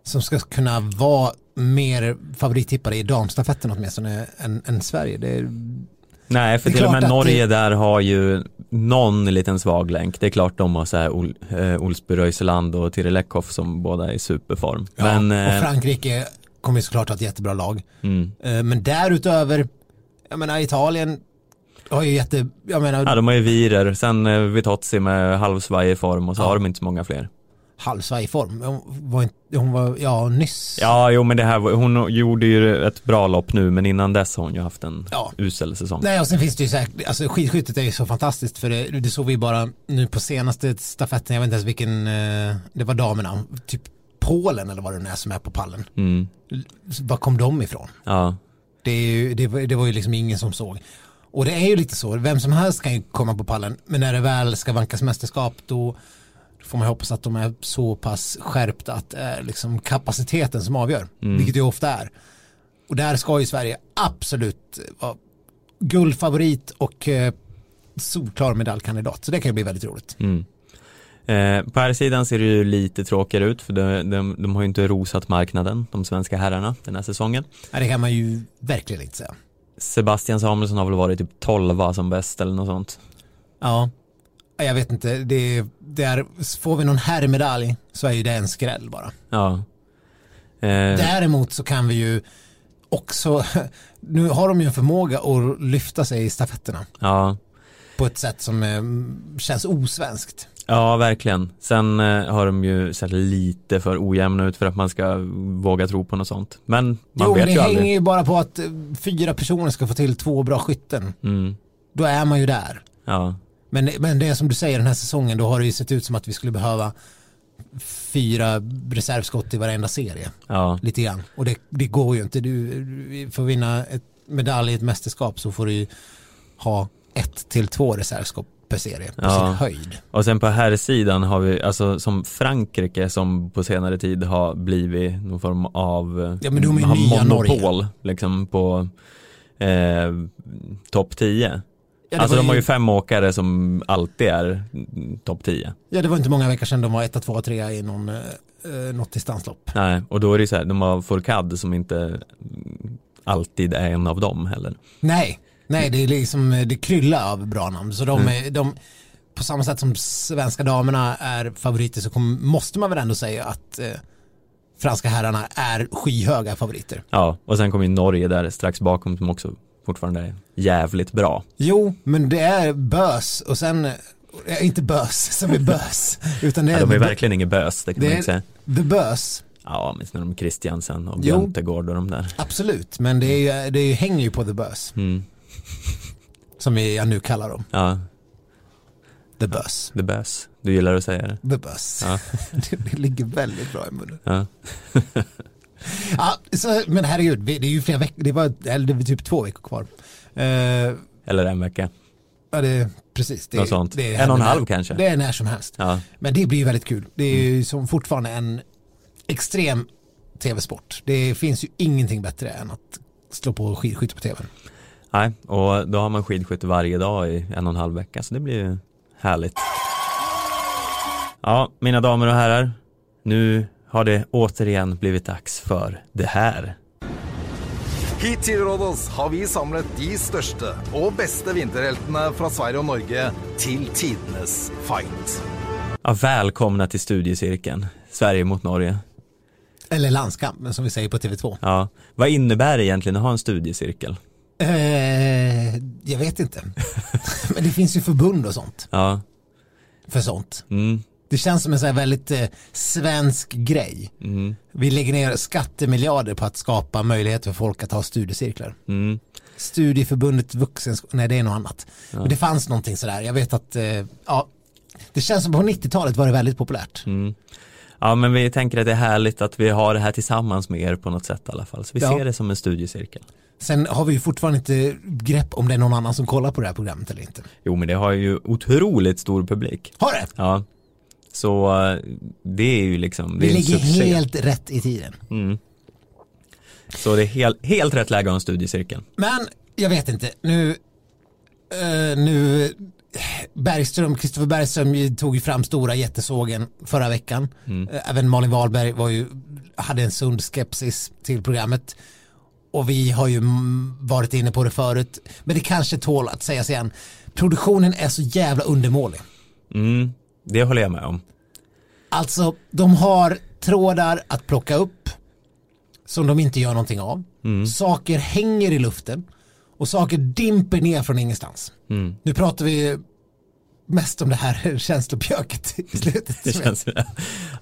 som ska kunna vara mer favorittippare i damstafetten åtminstone än, än Sverige. Det är, nej för till och med Norge det- där har ju någon liten svag länk. Det är klart de har så här Ol, eh, Olsby Röiseland och Tiril Eckhoff som båda är i superform. ja, men, eh, och Frankrike kommer ju såklart ha ett jättebra lag. mm. Eh, Men därutöver, jag menar Italien har ju jätte, jag menar Ja, de har ju Virer, sen eh, Vitozzi med halvsvajig form och så Ja. har de inte så många fler. Halvsvaj form. Hon var, inte, hon var, ja nyss. Ja, jo men det här hon gjorde ju ett bra lopp nu men innan dess har hon ju haft en Ja. usel säsong. Nej och sen finns det ju säkert, alltså skidskyttet är ju så fantastiskt för det, det såg vi bara nu på senaste stafetten, jag vet inte ens vilken, eh, det var damerna, typ Polen eller vad det nu är som är på pallen. Mm. Var kom de ifrån? Ja, Det, är ju, det, var, det var ju liksom ingen som såg. Och det är ju lite så, vem som helst kan ju komma på pallen, men när det väl ska vankas mästerskap då får man hoppas att de är så pass skärpta att det är liksom kapaciteten som avgör, vilket det ofta är. Och där ska ju Sverige absolut vara guldfavorit och eh, solklar medaljkandidat, så det kan ju bli väldigt roligt. mm. Eh, på här sidan ser det ju lite tråkigare ut för de, de, de har ju inte rosat marknaden, de svenska herrarna, den här säsongen. Nej, det kan man ju verkligen inte säga. Sebastian Samuelsson har väl varit typ 12 som bäst eller något sånt. Ja, jag vet inte, det, det är, får vi någon herrmedalj så är ju det en skräll bara. Ja. Eh, Däremot så kan vi ju också, nu har de ju en förmåga att lyfta sig i stafetterna ja. på ett sätt som eh, känns osvenskt. Ja, verkligen. Sen eh, har de ju sett lite för ojämna ut för att man ska våga tro på något sånt. Men man jo, men vet det ju hänger aldrig. ju bara på att eh, fyra personer ska få till två bra skytten. Mm. Då är man ju där. Ja, Men, men det är som du säger den här säsongen, då har det ju sett ut som att vi skulle behöva fyra reservskott i varenda serie. ja, Lite grann. Och det, det går ju inte. Du, du- för att vinna ett medalj i ett mästerskap så får du ju ha ett till två reservskap per serie på Ja. sin höjd. och sen på här sidan har vi, alltså som Frankrike som på senare tid har blivit någon form av Ja, men de är har monopol liksom på eh, topp 10. Ja, alltså de har ju- fem åkare som alltid är mm, topp 10. Ja, det var inte många veckor sedan de var etta, tvåa, trea i någon, eh, eh, något distanslopp. Nej, och då är det så här, de har Fourcade som inte mm, alltid är en av dem heller. Nej, nej, det är liksom, det kryllar av bra namn. Så de, är, de, på samma sätt som svenska damerna är favoriter så kom, måste man väl ändå säga att eh, franska herrarna är skyhöga favoriter. Ja, och sen kommer ju Norge där strax bakom som också fortfarande jävligt bra. Jo, men det är bös och sen, eh, inte bös som är bös, utan det Ja, är, de är verkligen inget bös, det kan man det inte säga. the bös. Ja, sen har de Christiansen och. Björntegård och de där. Absolut, men det, är, ju- det är, hänger ju på the bös, Mm. som jag nu kallar dem. Ja, The bös. the bös. Du gillar att säga det. The bös. Ja. det, det ligger väldigt bra i munnen. Ja. Ja, så, men herregud, det är ju flera veckor, det var, eller det var typ två veckor kvar. Eh, Eller en vecka. ja, det, precis. Det, Något sånt. Det En och en halv kanske. Det är när som helst. Ja, Men det blir ju väldigt kul. Det är ju som fortfarande en extrem tv-sport. Det finns ju ingenting bättre än att slå på skidskytte på tv. nej, och då har man skidskytte varje dag i en och en halv vecka, så det blir ju härligt. Ja, mina damer och herrar, nu har det återigen blivit dags för det här. Hit til Rådås har vi samlet de største og beste vinterheltene fra Sverige og Norge til tidenes fight. Ja, välkomna till studiecirkeln, Sverige mot Norge. Eller landskampen som vi säger på TV2. Ja, vad innebär det egentligen att ha en studiecirkel? Eh, jag vet inte. Men det finns ju förbund och sånt Ja, för sånt. mm. Det känns som en så här väldigt eh, svensk grej. Mm. Vi lägger ner skattemiljarder på att skapa möjlighet för folk att ha studiecirklar. Mm. Studieförbundet vuxenskola, nej det är något annat. Men det fanns någonting sådär, jag vet att, eh, ja, det känns som på 90-talet var det väldigt populärt. Mm. Ja men vi tänker att det är härligt att vi har det här tillsammans med er på något sätt i alla fall. Så vi Ja. ser det som en studiecirkel. Sen har vi ju fortfarande inte grepp om det är någon annan som kollar på det här programmet eller inte. Jo men det har ju otroligt stor publik. Har det? Ja. Så eh, det är ju liksom, Vi ligger succé. helt rätt i tiden. Mm. Så det är helt, helt rätt läge att ha en studiecirkel. Men jag vet inte, nu, eh, nu Bergström, Kristoffer Bergström tog ju fram stora jättesågen förra veckan. Eh, Även Malin Wahlberg var ju, hade en sund skepsis till programmet. Och vi har ju mm, varit inne på det förut. Men det kanske tål att sägas igen. Produktionen är så jävla undermålig. Mm. Det håller jag med om. Alltså, de har trådar att plocka upp som de inte gör någonting av. Saker hänger i luften och saker dimper ner från ingenstans. Mm. Nu pratar vi mest om det här känslopjöket i slutet. Det känns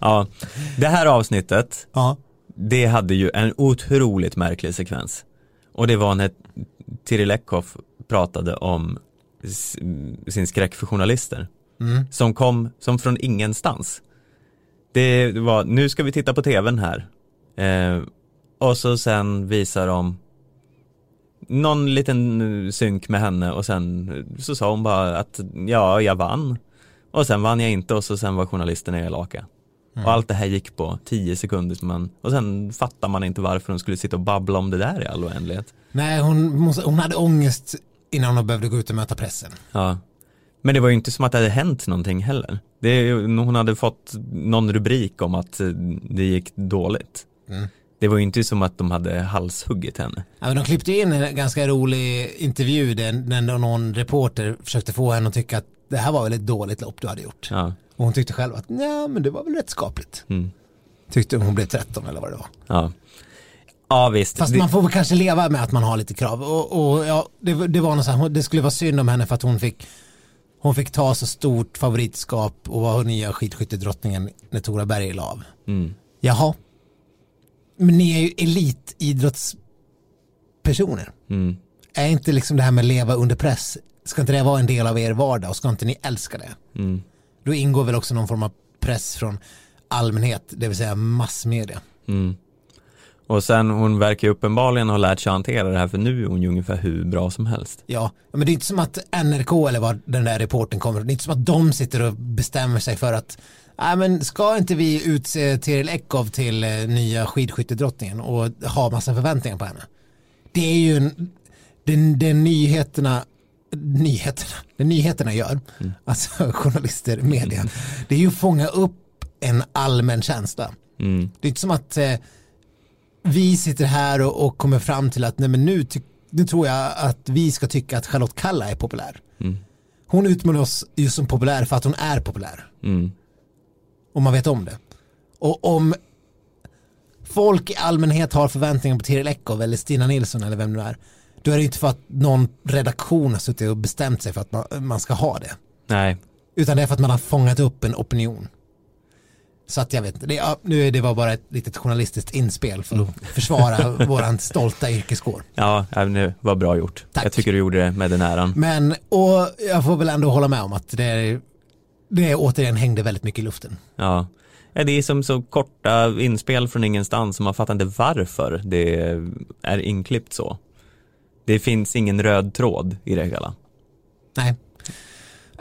Ja, det här avsnittet, Ja, det hade ju en otroligt märklig sekvens. Och det var när Tiril Eckhoff pratade om sin skräck för journalister. Som kom som från ingenstans. Det var, nu ska vi titta på tvn här. Eh, och så sen visar de någon liten synk med henne och sen så sa hon bara att ja, jag vann. Och sen vann jag inte och så sen var journalisterna elaka. Och allt det här gick på tio sekunder man, och sen fattar man inte varför de skulle sitta och babbla om det där i all oändlighet. nej hon, hon hade ångest innan hon behövde gå ut och möta pressen. Ja. Men det var ju inte som att det hade hänt någonting heller. Det, hon hade fått någon rubrik om att eh, det gick dåligt. Det var ju inte som att de hade halshuggit henne. Ja, men de klippte in en ganska rolig intervju där, när någon reporter försökte få henne att tycka att det här var väl ett dåligt lopp du hade gjort. Ja. Och hon tyckte själv att ja men det var väl rätt skapligt. Mm. Tyckte hon blev 13 eller vad det var. Ja, ja visst. Fast Det- man får väl kanske leva med att man har lite krav. Och, och ja, det, det var något så här, det skulle vara synd om henne för att hon fick hon fick ta så stort favoritskap och var nya skidskyttedrottningen när Tora Berg la av. Mm. Jaha. Men ni är ju elitidrottspersoner. Mm. Är inte liksom det här med att leva under press, ska inte det vara en del av er vardag och ska inte ni älska det? Mm. Då ingår väl också någon form av press från allmänhet, det vill säga massmedia. Mm. Och sen hon verkar ju uppenbarligen ha lärt sig hantera det här för nu är hon ju ungefär hur bra som helst. Ja, men det är inte som att NRK eller vad den där reporten kommer, det är inte som att de sitter och bestämmer sig för att Nej men ska inte vi utse Tiril Eckhoff till eh, nya skidskyttedrottningen och ha massa förväntningar på henne? Det är ju en, den, den nyheterna, nyheterna, det nyheterna gör, alltså journalister, media, det är ju att fånga upp en allmän känsla. Mm. Det är inte som att eh, vi sitter här och, och kommer fram till att nej men nu, nu tror jag att vi ska tycka att Charlotte Kalla är populär. Mm. Hon utmålar oss ju som populär för att hon är populär. Mm. Och man vet om det. Och om folk i allmänhet har förväntningar på Tiril Eckhoff eller Stina Nilsson eller vem det är, då är det inte för att någon redaktion har suttit och bestämt sig för att man, man ska ha det. Nej, Utan det är för att man har fångat upp en opinion. Så att jag vet det, ja, nu är det var bara ett litet journalistiskt inspel för att försvara våran stolta yrkeskår. ja, det var bra gjort. Tack. Jag tycker du gjorde det med den äran. Men, och jag får väl ändå hålla med om att det det återigen hängde väldigt mycket i luften. Ja. det är som så korta inspel från ingenstans och man fattar inte varför det är inklippt så. Det finns ingen röd tråd i det hela. Nej.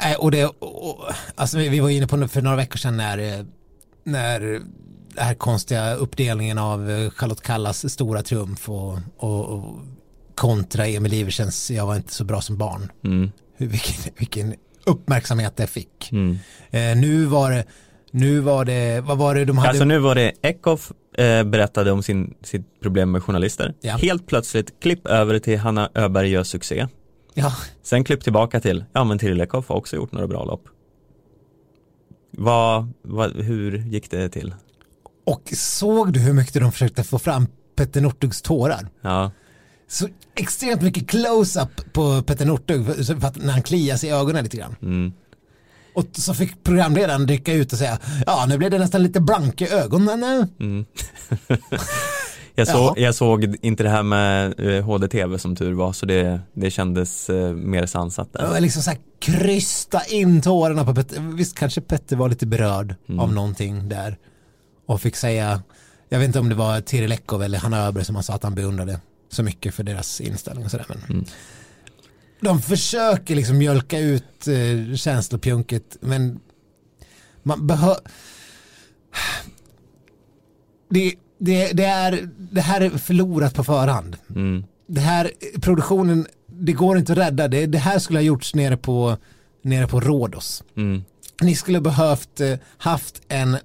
Nej, och det, och, alltså vi var inne på för några veckor sedan när, eh, när den här konstiga uppdelningen av eh, Charlotte Kallas stora triumf och, och, och kontra Emil Iversens Jag var inte så bra som barn. Mm. Vilken, vilken uppmärksamhet det fick. Mm. Eh, nu var det, nu var det, vad var det de hade? Alltså nu var det Eckhoff eh, berättade om sin, sitt problem med journalister. Ja. Helt plötsligt klipp över till Hanna Öberg gör succé. ja, Sen klipp tillbaka till, ja men Tiril Eckhoff har också gjort några bra lopp. Vad, vad, hur gick det till? och såg du hur mycket de försökte få fram Petter Northugs tårar? Ja, Så extremt mycket close-up på Petter Northug för, att, när han kliar sig i ögonen lite grann. mm. Och så fick programledaren dyka ut och säga, ja nu blev det nästan lite blank i ögonen. Jag, så, Ja. jag såg inte det här med eh, HDTV som tur var så det, det kändes eh, mer sansat där. var liksom så här krysta in tårarna på Petter. Visst kanske Petter var lite berörd Mm. av någonting där. Och fick säga, jag vet inte om det var Tiri Lekov eller Hanna Öberg som han sa att han beundrade så mycket för deras inställning och sådär. Men Mm. De försöker liksom mjölka ut eh, känslopjunket men man behöver det, det, det, är, det här är förlorat på förhand Mm. det här produktionen, det går inte att rädda. Det, det här skulle ha gjorts nere på, nere på Rhodos. Mm. Ni skulle behövt eh, haft en,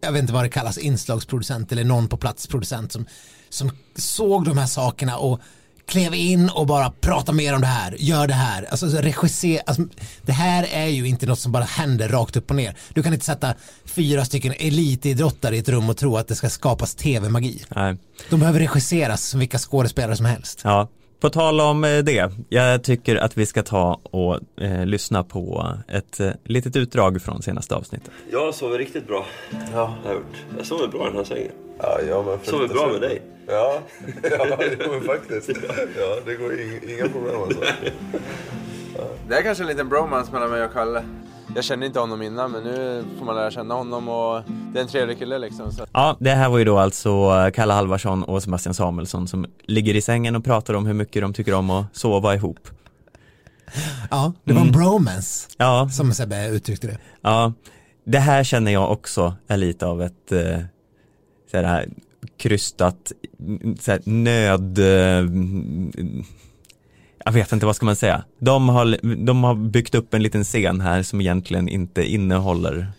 jag vet inte vad det kallas, inslagsproducent eller någon på plats producent som, som såg de här sakerna och klev in och bara prata mer om det här, gör det här, alltså regissera, alltså, det här är ju inte något som bara händer rakt upp och ner. Du kan inte sätta fyra stycken elitidrottare i ett rum och tro att det ska skapas tv-magi. Nej. De behöver regisseras som vilka skådespelare som helst. Ja, på tal om eh, det, jag tycker att vi ska ta och eh, lyssna på ett eh, litet utdrag från senaste avsnittet. Jag sover riktigt bra. Ja. Jag, har gjort. jag sover bra i den här sängen. Ja, jag med. Sover bra med dig. Ja, ja jo, faktiskt. Ja, det går inga, inga problem alltså. Det är kanske en liten bromance mellan mig och Kalle. Jag kände inte honom innan, men nu får man lära känna honom och det är en trevlig kille liksom. Så. Ja, det här var ju då alltså Kalle Halvarsson och Sebastian Samuelsson som ligger i sängen och pratar om hur mycket de tycker om att sova ihop. Ja, det var en bromance Ja, som Sebbe uttryckte det. ja. Det här känner jag också är lite av ett eh, så här, krystat så här, nöd eh, jag vet inte vad ska man säga. De har, de har byggt upp en liten scen här som egentligen inte innehåller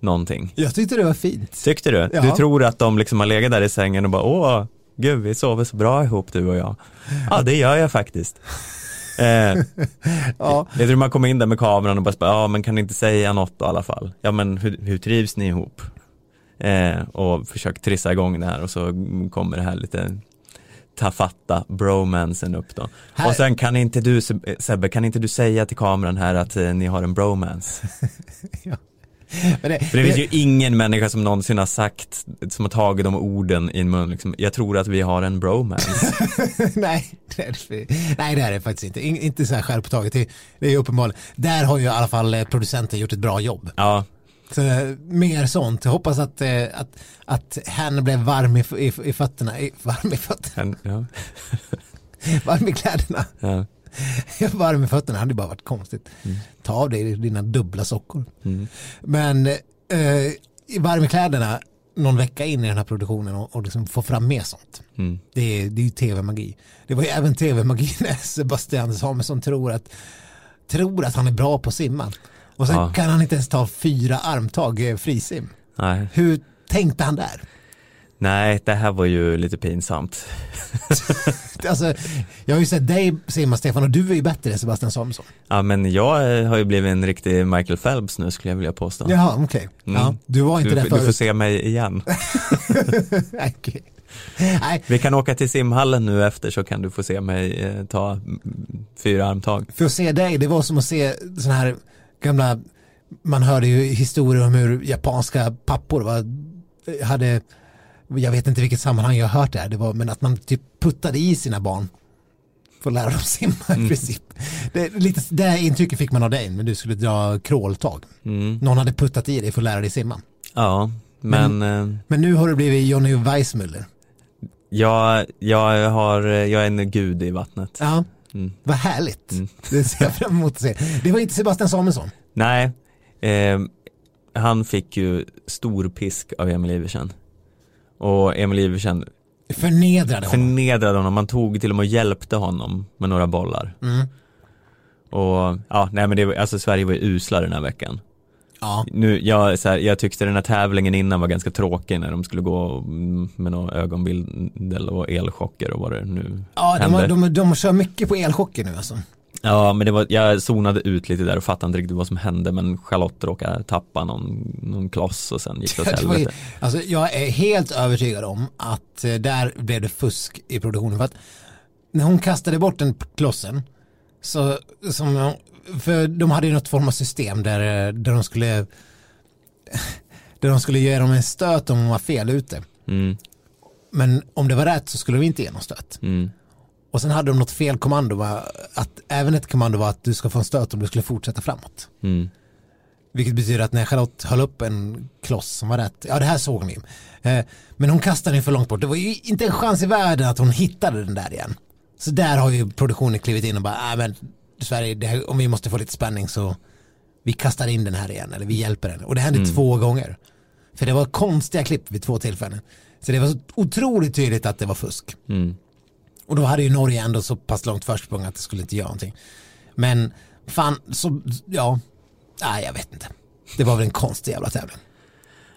någonting. Jag tyckte det var fint. Tyckte du? Ja. Du tror att de liksom har legat där i sängen och bara åh, gud vi sover så bra ihop du och jag. Ja det gör jag faktiskt. Eh, Ja, jag tror man kommer in där med kameran och bara, ja men kan ni inte säga något då, i alla fall? Ja men hur, hur trivs ni ihop? Eh, och försök trissa igång det här och så kommer det här lite tafatta bromansen upp då. Här- Och sen kan inte du Seb- Sebbe, kan inte du säga till kameran här att eh, ni har en bromance? men det, För det finns ju ingen människa som någonsin har sagt, som har tagit de orden i en mun liksom, jag tror att vi har en bromance. nej, det är, nej, det är det faktiskt inte. In, inte så här självpåtaget. Det, det är uppenbarligen. Där har ju i alla fall eh, producenten gjort ett bra jobb. Ja, Så, eh, mer sånt. Jag hoppas att, eh, att, att hen blev varm i, i, i fötterna. I, varm i fötterna? en, ja, Varm i kläderna. ja. varm i fötterna hade ju bara varit konstigt. Ta av dig dina dubbla sockor. Mm. Men eh, varm i kläderna någon vecka in i den här produktionen och, och liksom få fram mer sånt. Mm. Det, är, det är ju tv-magi. Det var ju även tv-magi när Sebastian Samuelsson tror att, tror att han är bra på att simma. Och sen Ja. kan han inte ens ta fyra armtag eh, frisim. Nej. Hur tänkte han där? Nej, det här var ju lite pinsamt. Alltså, jag har ju sett dig simma Stefan och du är ju bättre Sebastian Samuelsson. Ja men jag eh, har ju blivit en riktig Michael Phelps nu skulle jag vilja påstå. Jaha, okej. Mm. Ja, du var inte du, där du får förut. se mig igen. Okej. Nej, Vi kan åka till simhallen nu efter så kan du få se mig eh, ta fyra armtag. för att se dig, det var som att se sådana här gamla, man hörde ju historier om hur japanska pappor var, hade, jag vet inte vilket sammanhang jag har hört det här, det var, men att man typ puttade i sina barn för att lära dem simma Mm. i princip. Det, lite, det intrycket fick man av dig, men du skulle dra kråltag. Mm. Någon hade puttat i dig för att lära dig simma. Ja, men, eh, Men nu har du blivit Johnny Weissmuller. jag, jag, har, jag är en gud i vattnet. Ja, Mm. vad härligt. Mm. Det ser jag fram emot att se. Det var inte Sebastian Samuelsson. Nej, eh, han fick ju stor pisk av Emil Iversen. Och Emil Iversen Förnedrade honom. förnedrade honom, man tog till och med och hjälpte honom med några bollar. Mm. Och ja, nej men det var, alltså Sverige var ju usla den här veckan. Ja, Nu, jag, så här, jag tyckte den här tävlingen innan var ganska tråkig när de skulle gå mm, med någon ögonbindel och elchocker och vad det nu ja de, hände. har- de, de kör mycket på elchocker nu alltså. Ja men det var, jag zonade ut lite där och fattade inte riktigt vad som hände men Charlotte råkade tappa någon, någon kloss och sen gick det åt helvete. alltså, jag är helt övertygad om att eh, där blev det fusk i produktionen. För att när hon kastade bort den klossen så som för de hade ju något form av system där, eh, där de skulle där de skulle ge dem en stöt om de var fel ute. Mm, Men om det var rätt så skulle de inte ge någon stöt. mm, Och sen hade de något fel kommando, att även ett kommando var att du ska få en stöt om du skulle fortsätta framåt. mm, Vilket betyder att när Charlotte höll upp en kloss som var rätt, ja det här såg ni. Eh, men hon kastade den för långt bort, det var ju inte en chans i världen att hon hittade den där igen. Så där har ju produktionen klivit in och bara, äh, men Sverige, det här, om vi måste få lite spänning så vi kastar in den här igen, eller vi hjälper den. Och det hände två gånger. För det var konstiga klipp vid två tillfällen. Så det var så otroligt tydligt att det var fusk. mm. Och då hade ju Norge ändå så pass långt försprång att det skulle inte göra någonting. Men fan, så, ja, nej jag vet inte. Det var väl en konstig jävla tävling.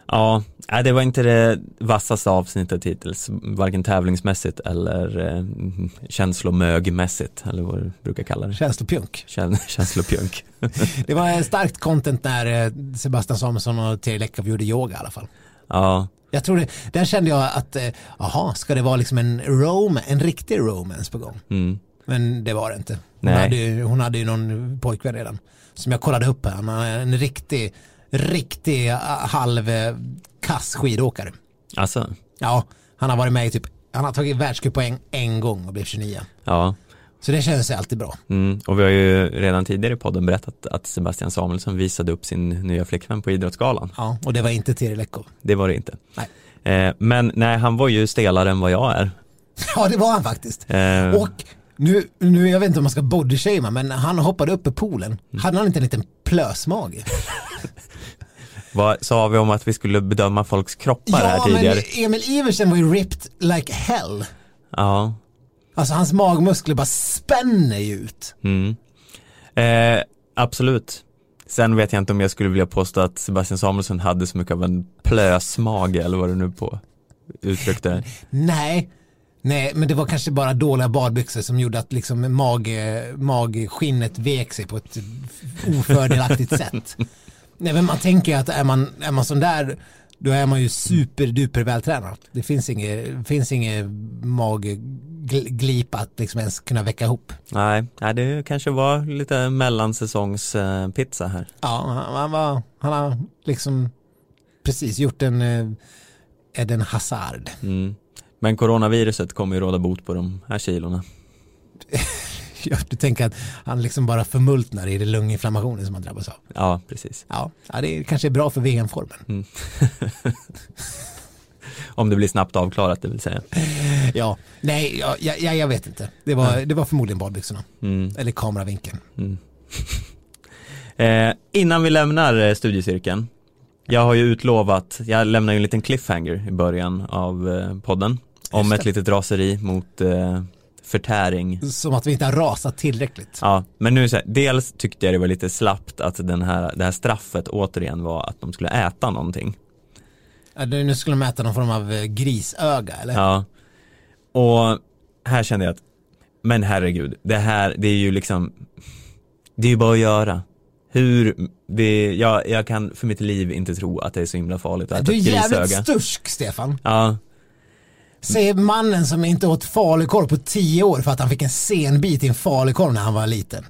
Ja, det var inte det vassaste avsnittet hittills, varken tävlingsmässigt eller eh, känslomögmässigt, eller vad du brukar kalla det. Känslopjunk. Kän, känslopjunk. Det var starkt content när eh, Sebastian Samuelsson och Terry Lekov gjorde yoga i alla fall. Ja, Jag tror det, där kände jag att, eh, jaha, ska det vara liksom en rom, en riktig romance på gång? mm, Men det var det inte. Hon, Nej. hade, ju- hon hade ju någon pojkvän redan. Som jag kollade upp här, en riktig, riktig ah, halv eh, kass skidåkare. alltså, Ja, han har varit med i typ, han har tagit världscuppoäng en gång och blivit 29. ja. Så det känns alltid bra. Mm. Och vi har ju redan tidigare i podden berättat att Sebastian Samuelsson visade upp sin nya flickvän på Idrottsgalan. Ja, och det var inte Terry Lekov. Det var det inte. Nej. Eh, men nej, han var ju stelare än vad jag är. Ja, det var han faktiskt. Eh, Och nu, nu, jag vet inte om man ska bodyshamea, men han hoppade upp i poolen. Hade han inte en liten plösmage? vad sa vi om att vi skulle bedöma folks kroppar här Ja, tidigare? men Emil Iversen var ju ripped like hell. Ja. Alltså hans magmuskler bara spänner ju ut. Mm. Eh, absolut. Sen vet jag inte om jag skulle vilja påstå att Sebastian Samuelsson hade så mycket av en plösmage eller vad du nu på uttryckte. Nej, nej, men det var kanske bara dåliga badbyxor som gjorde att liksom mag, magskinnet vek sig på ett ofördelaktigt sätt. Nej, men man tänker att är man, är man sån där, då är man ju superduper vältränad. Det finns inget, finns inget magglip att liksom ens kunna väcka ihop. Nej, nej, det kanske var lite mellansäsongspizza eh, här. Ja, han, han, var, han har liksom precis gjort en eh, Eden Hazard. Mm. Men coronaviruset kommer ju råda bot på de här kilorna. Du tänker att han liksom bara förmultnar i det lunginflammationen som han drabbas av. Ja, precis. Ja, det är kanske är bra för VM-formen. Om det blir snabbt avklarat det vill säga. Ja, nej, ja, ja, ja, jag vet inte. Det var, det var förmodligen badbyxorna. Mm. Eller kameravinkeln. Eh, innan vi lämnar eh, studiecirkeln. Jag har ju utlovat, jag lämnar ju en liten cliffhanger i början av eh, podden. Om ett litet raseri mot eh, förtäring. Som att vi inte har rasat tillräckligt. Ja, men nu så här, dels tyckte jag det var lite slappt att den här, det här straffet återigen var att de skulle äta någonting. Ja, nu skulle de äta någon form av eh, grisöga, eller? Ja. Och här kände jag att, men herregud, det här, det är ju liksom, det är ju bara att göra. Hur, det, jag, jag kan för mitt liv inte tro att det är så himla farligt att äta Du är jävligt grisöga. stursk, Stefan. Ja, Säger mannen som inte åt falukorv på tio år för att han fick en senbit i en falukorv när han var liten.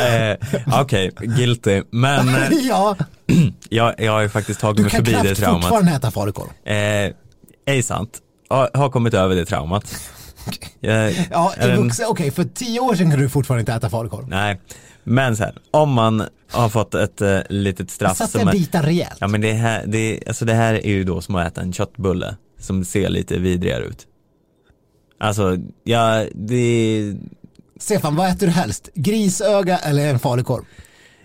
eh, okej, guilty. Men eh, ja, jag, jag har ju faktiskt tagit du mig kan förbi det knappt traumat. fortfarande äta falukorv. Eh, ej sant. Har, har kommit över det traumat. Jag, Ja, är i en- okej, för tio år sedan kunde du fortfarande inte äta falukorv. Nej, men så här, om man har fått ett eh, litet straff Satt är, bitar rejält. ja men det här, det, alltså det här är ju då som att äta en köttbulle som ser lite vidrigare ut. Alltså, ja, det, Stefan, vad äter du helst? Grisöga eller en falukorv?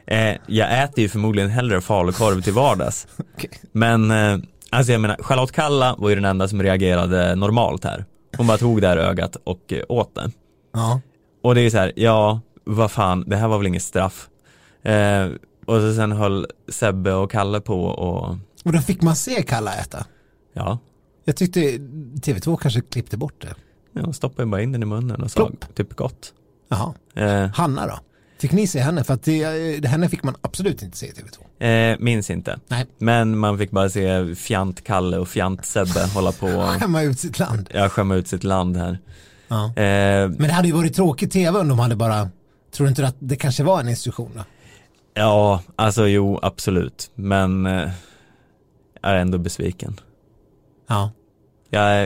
eh, jag äter ju förmodligen hellre falukorv till vardags. Okej. Men, eh, alltså jag menar, Charlotte Kalla var ju den enda som reagerade normalt här. Hon bara tog det här ögat och eh, åt det. Ja. Och det är så här, ja, vad fan, det här var väl inget straff. Eh, och så sen höll Sebbe och Kalle på och, Och då fick man se Kalla äta. ja, Jag tyckte TV2 kanske klippte bort det. jag stoppade ju bara in den i munnen och sa typ gott. Jaha. Eh, Hanna då? Fick ni se henne? För att det, henne fick man absolut inte se i TV2. eh, minns inte. Nej. Men man fick bara se fjant Kalle och fjant Sebbe hålla på och Skämma ut sitt land. ja, skämma ut sitt land här. Ja. Eh, Men det hade ju varit tråkigt tv om de hade bara, tror du inte att det kanske var en instruktion då? ja, alltså jo, absolut. Men eh, jag är ändå besviken. Ja. Jag är,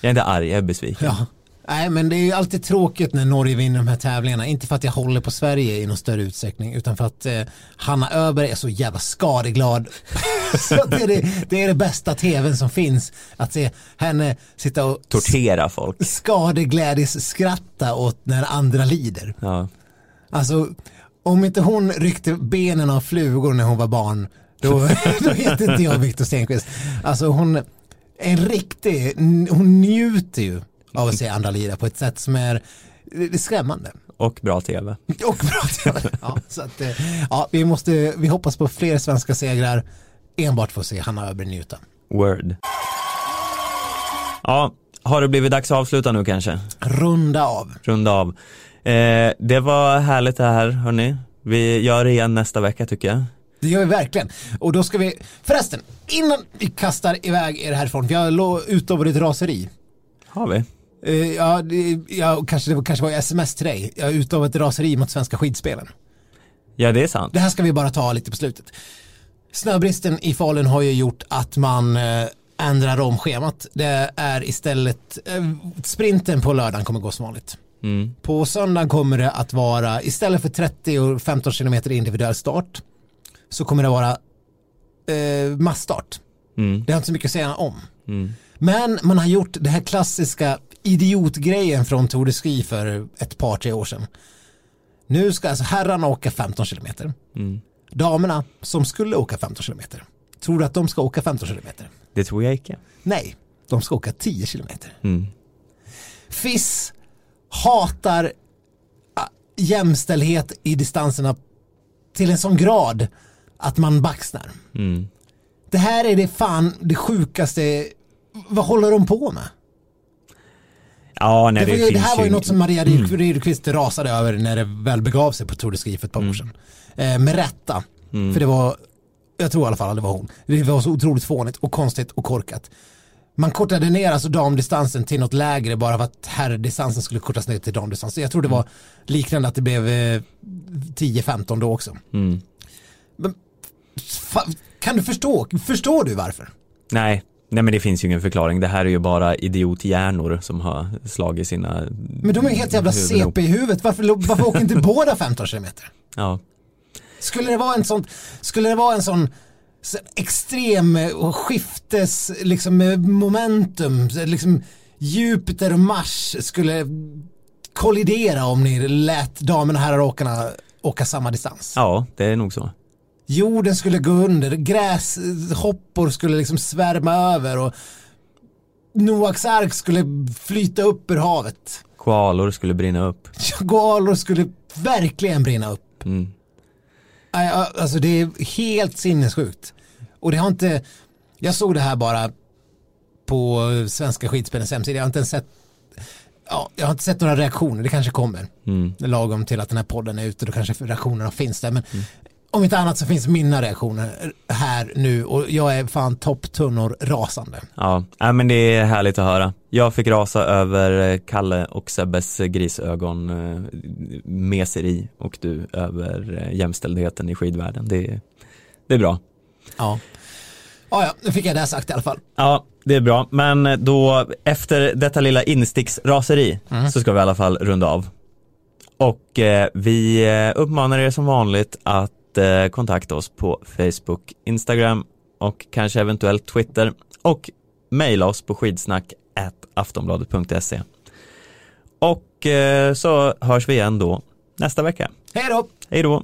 jag är inte arg, jag är besviken. ja. Nej men det är ju alltid tråkigt när Norge vinner de här tävlingarna. Inte för att jag håller på Sverige i någon större utsträckning utan för att eh, Hanna Öberg är så jävla skadeglad. så det, är det, det är det bästa tvn som finns. Att se henne sitta och Tortera folk. skadeglädjes skratta åt när andra lider. Ja. Alltså om inte hon ryckte benen av flugor när hon var barn då, då heter inte jag Viktor Stenqvist. Alltså hon är en riktig, hon njuter ju av att se andra lira på ett sätt som är skrämmande. Och bra tv. Och bra tv. Ja, så att, eh, ja, vi, måste, vi hoppas på fler svenska segrar enbart för att se Hanna Öberg njuta. Word. Ja, har det blivit dags att avsluta nu kanske? Runda av. Runda av. Eh, det var härligt det här hörni. Vi gör det igen nästa vecka tycker jag. Det gör vi verkligen. Och då ska vi, förresten, innan vi kastar iväg er härifrån, för jag låg utöver ett raseri. Har vi? Eh, ja, det, ja, kanske det var, kanske var sms till dig. Jag av ett raseri mot svenska skidspelen. Ja det är sant. Det här ska vi bara ta lite på slutet. Snöbristen i Falun har ju gjort att man eh, ändrar om schemat. Det är istället, eh, sprinten på lördagen kommer gå som vanligt. Mm. På söndagen kommer det att vara, istället för 30 och 15 kilometer individuell start, så kommer det vara eh, massstart. Mm. Det har inte så mycket att säga om. Mm. Men man har gjort det här klassiska idiotgrejen från Tour de Ski för ett par, tre år sedan. Nu ska alltså herrarna åka 15 kilometer. Mm. Damerna som skulle åka 15 kilometer. Tror du att de ska åka 15 kilometer? Det tror jag inte. Nej, de ska åka 10 kilometer. Mm. FIS hatar ah, jämställdhet i distanserna till en sån grad att man baxnar. Mm. Det här är det fan det sjukaste. Vad håller de på med? Ja, nej, det, det, var det finns här var ju något som Maria Ryd- Rydqvist rasade över när det väl begav sig på Tour de Ski för ett par år sedan. Eh, med rätta. För det var, jag tror i alla fall att det var hon. Det var så otroligt fånigt och konstigt och korkat. Man kortade ner alltså damdistansen till något lägre bara för att herrdistansen skulle kortas ner till damdistans. Så Jag tror det var liknande att det blev eh, 10-15 då också. Mm. Men, kan du förstå? Förstår du varför? Nej, nej men det finns ju ingen förklaring. Det här är ju bara idiothjärnor som har slagit sina Men de är helt jävla. CP i huvudet. Varför, varför åker inte båda 15 kilometer? Ja. Skulle det vara en sån, skulle det vara en sån så extrem eh, och skiftes liksom eh, momentum, liksom Jupiter och Mars skulle kollidera om ni lät damerna och herraråkarna åka samma distans. ja, det är nog så. Jorden skulle gå under, gräshoppor skulle liksom svärma över och Noaks ark skulle flyta upp ur havet. Koalor skulle brinna upp. Jaguarer skulle verkligen brinna upp. Mm. Alltså det är helt sinnessjukt. Och det har inte, jag såg det här bara på Svenska skidspelens hemsida, jag har inte ens sett Ja, jag har inte sett några reaktioner, det kanske kommer. Mm. Lagom till att den här podden är ute, då kanske reaktionerna finns där. Men om inte annat så finns mina reaktioner här nu och jag är fan topptunnor rasande. Ja, nej, men det är härligt att höra. Jag fick rasa över eh, Kalle och Sebbes grisögon eh, meseri och du över eh, jämställdheten i skidvärlden. Det, är- det är bra. Ja. Ja, ja, nu fick jag det sagt i alla fall. Ja, det är bra. Men då efter detta lilla insticksraseri så ska vi i alla fall runda av. Och eh, vi uppmanar er som vanligt att eh, kontakta oss på Facebook, Instagram och kanske eventuellt Twitter och mejla oss på skidsnack aftonbladet.se. Och eh, så hörs vi igen då nästa vecka. Hej då! Hej då!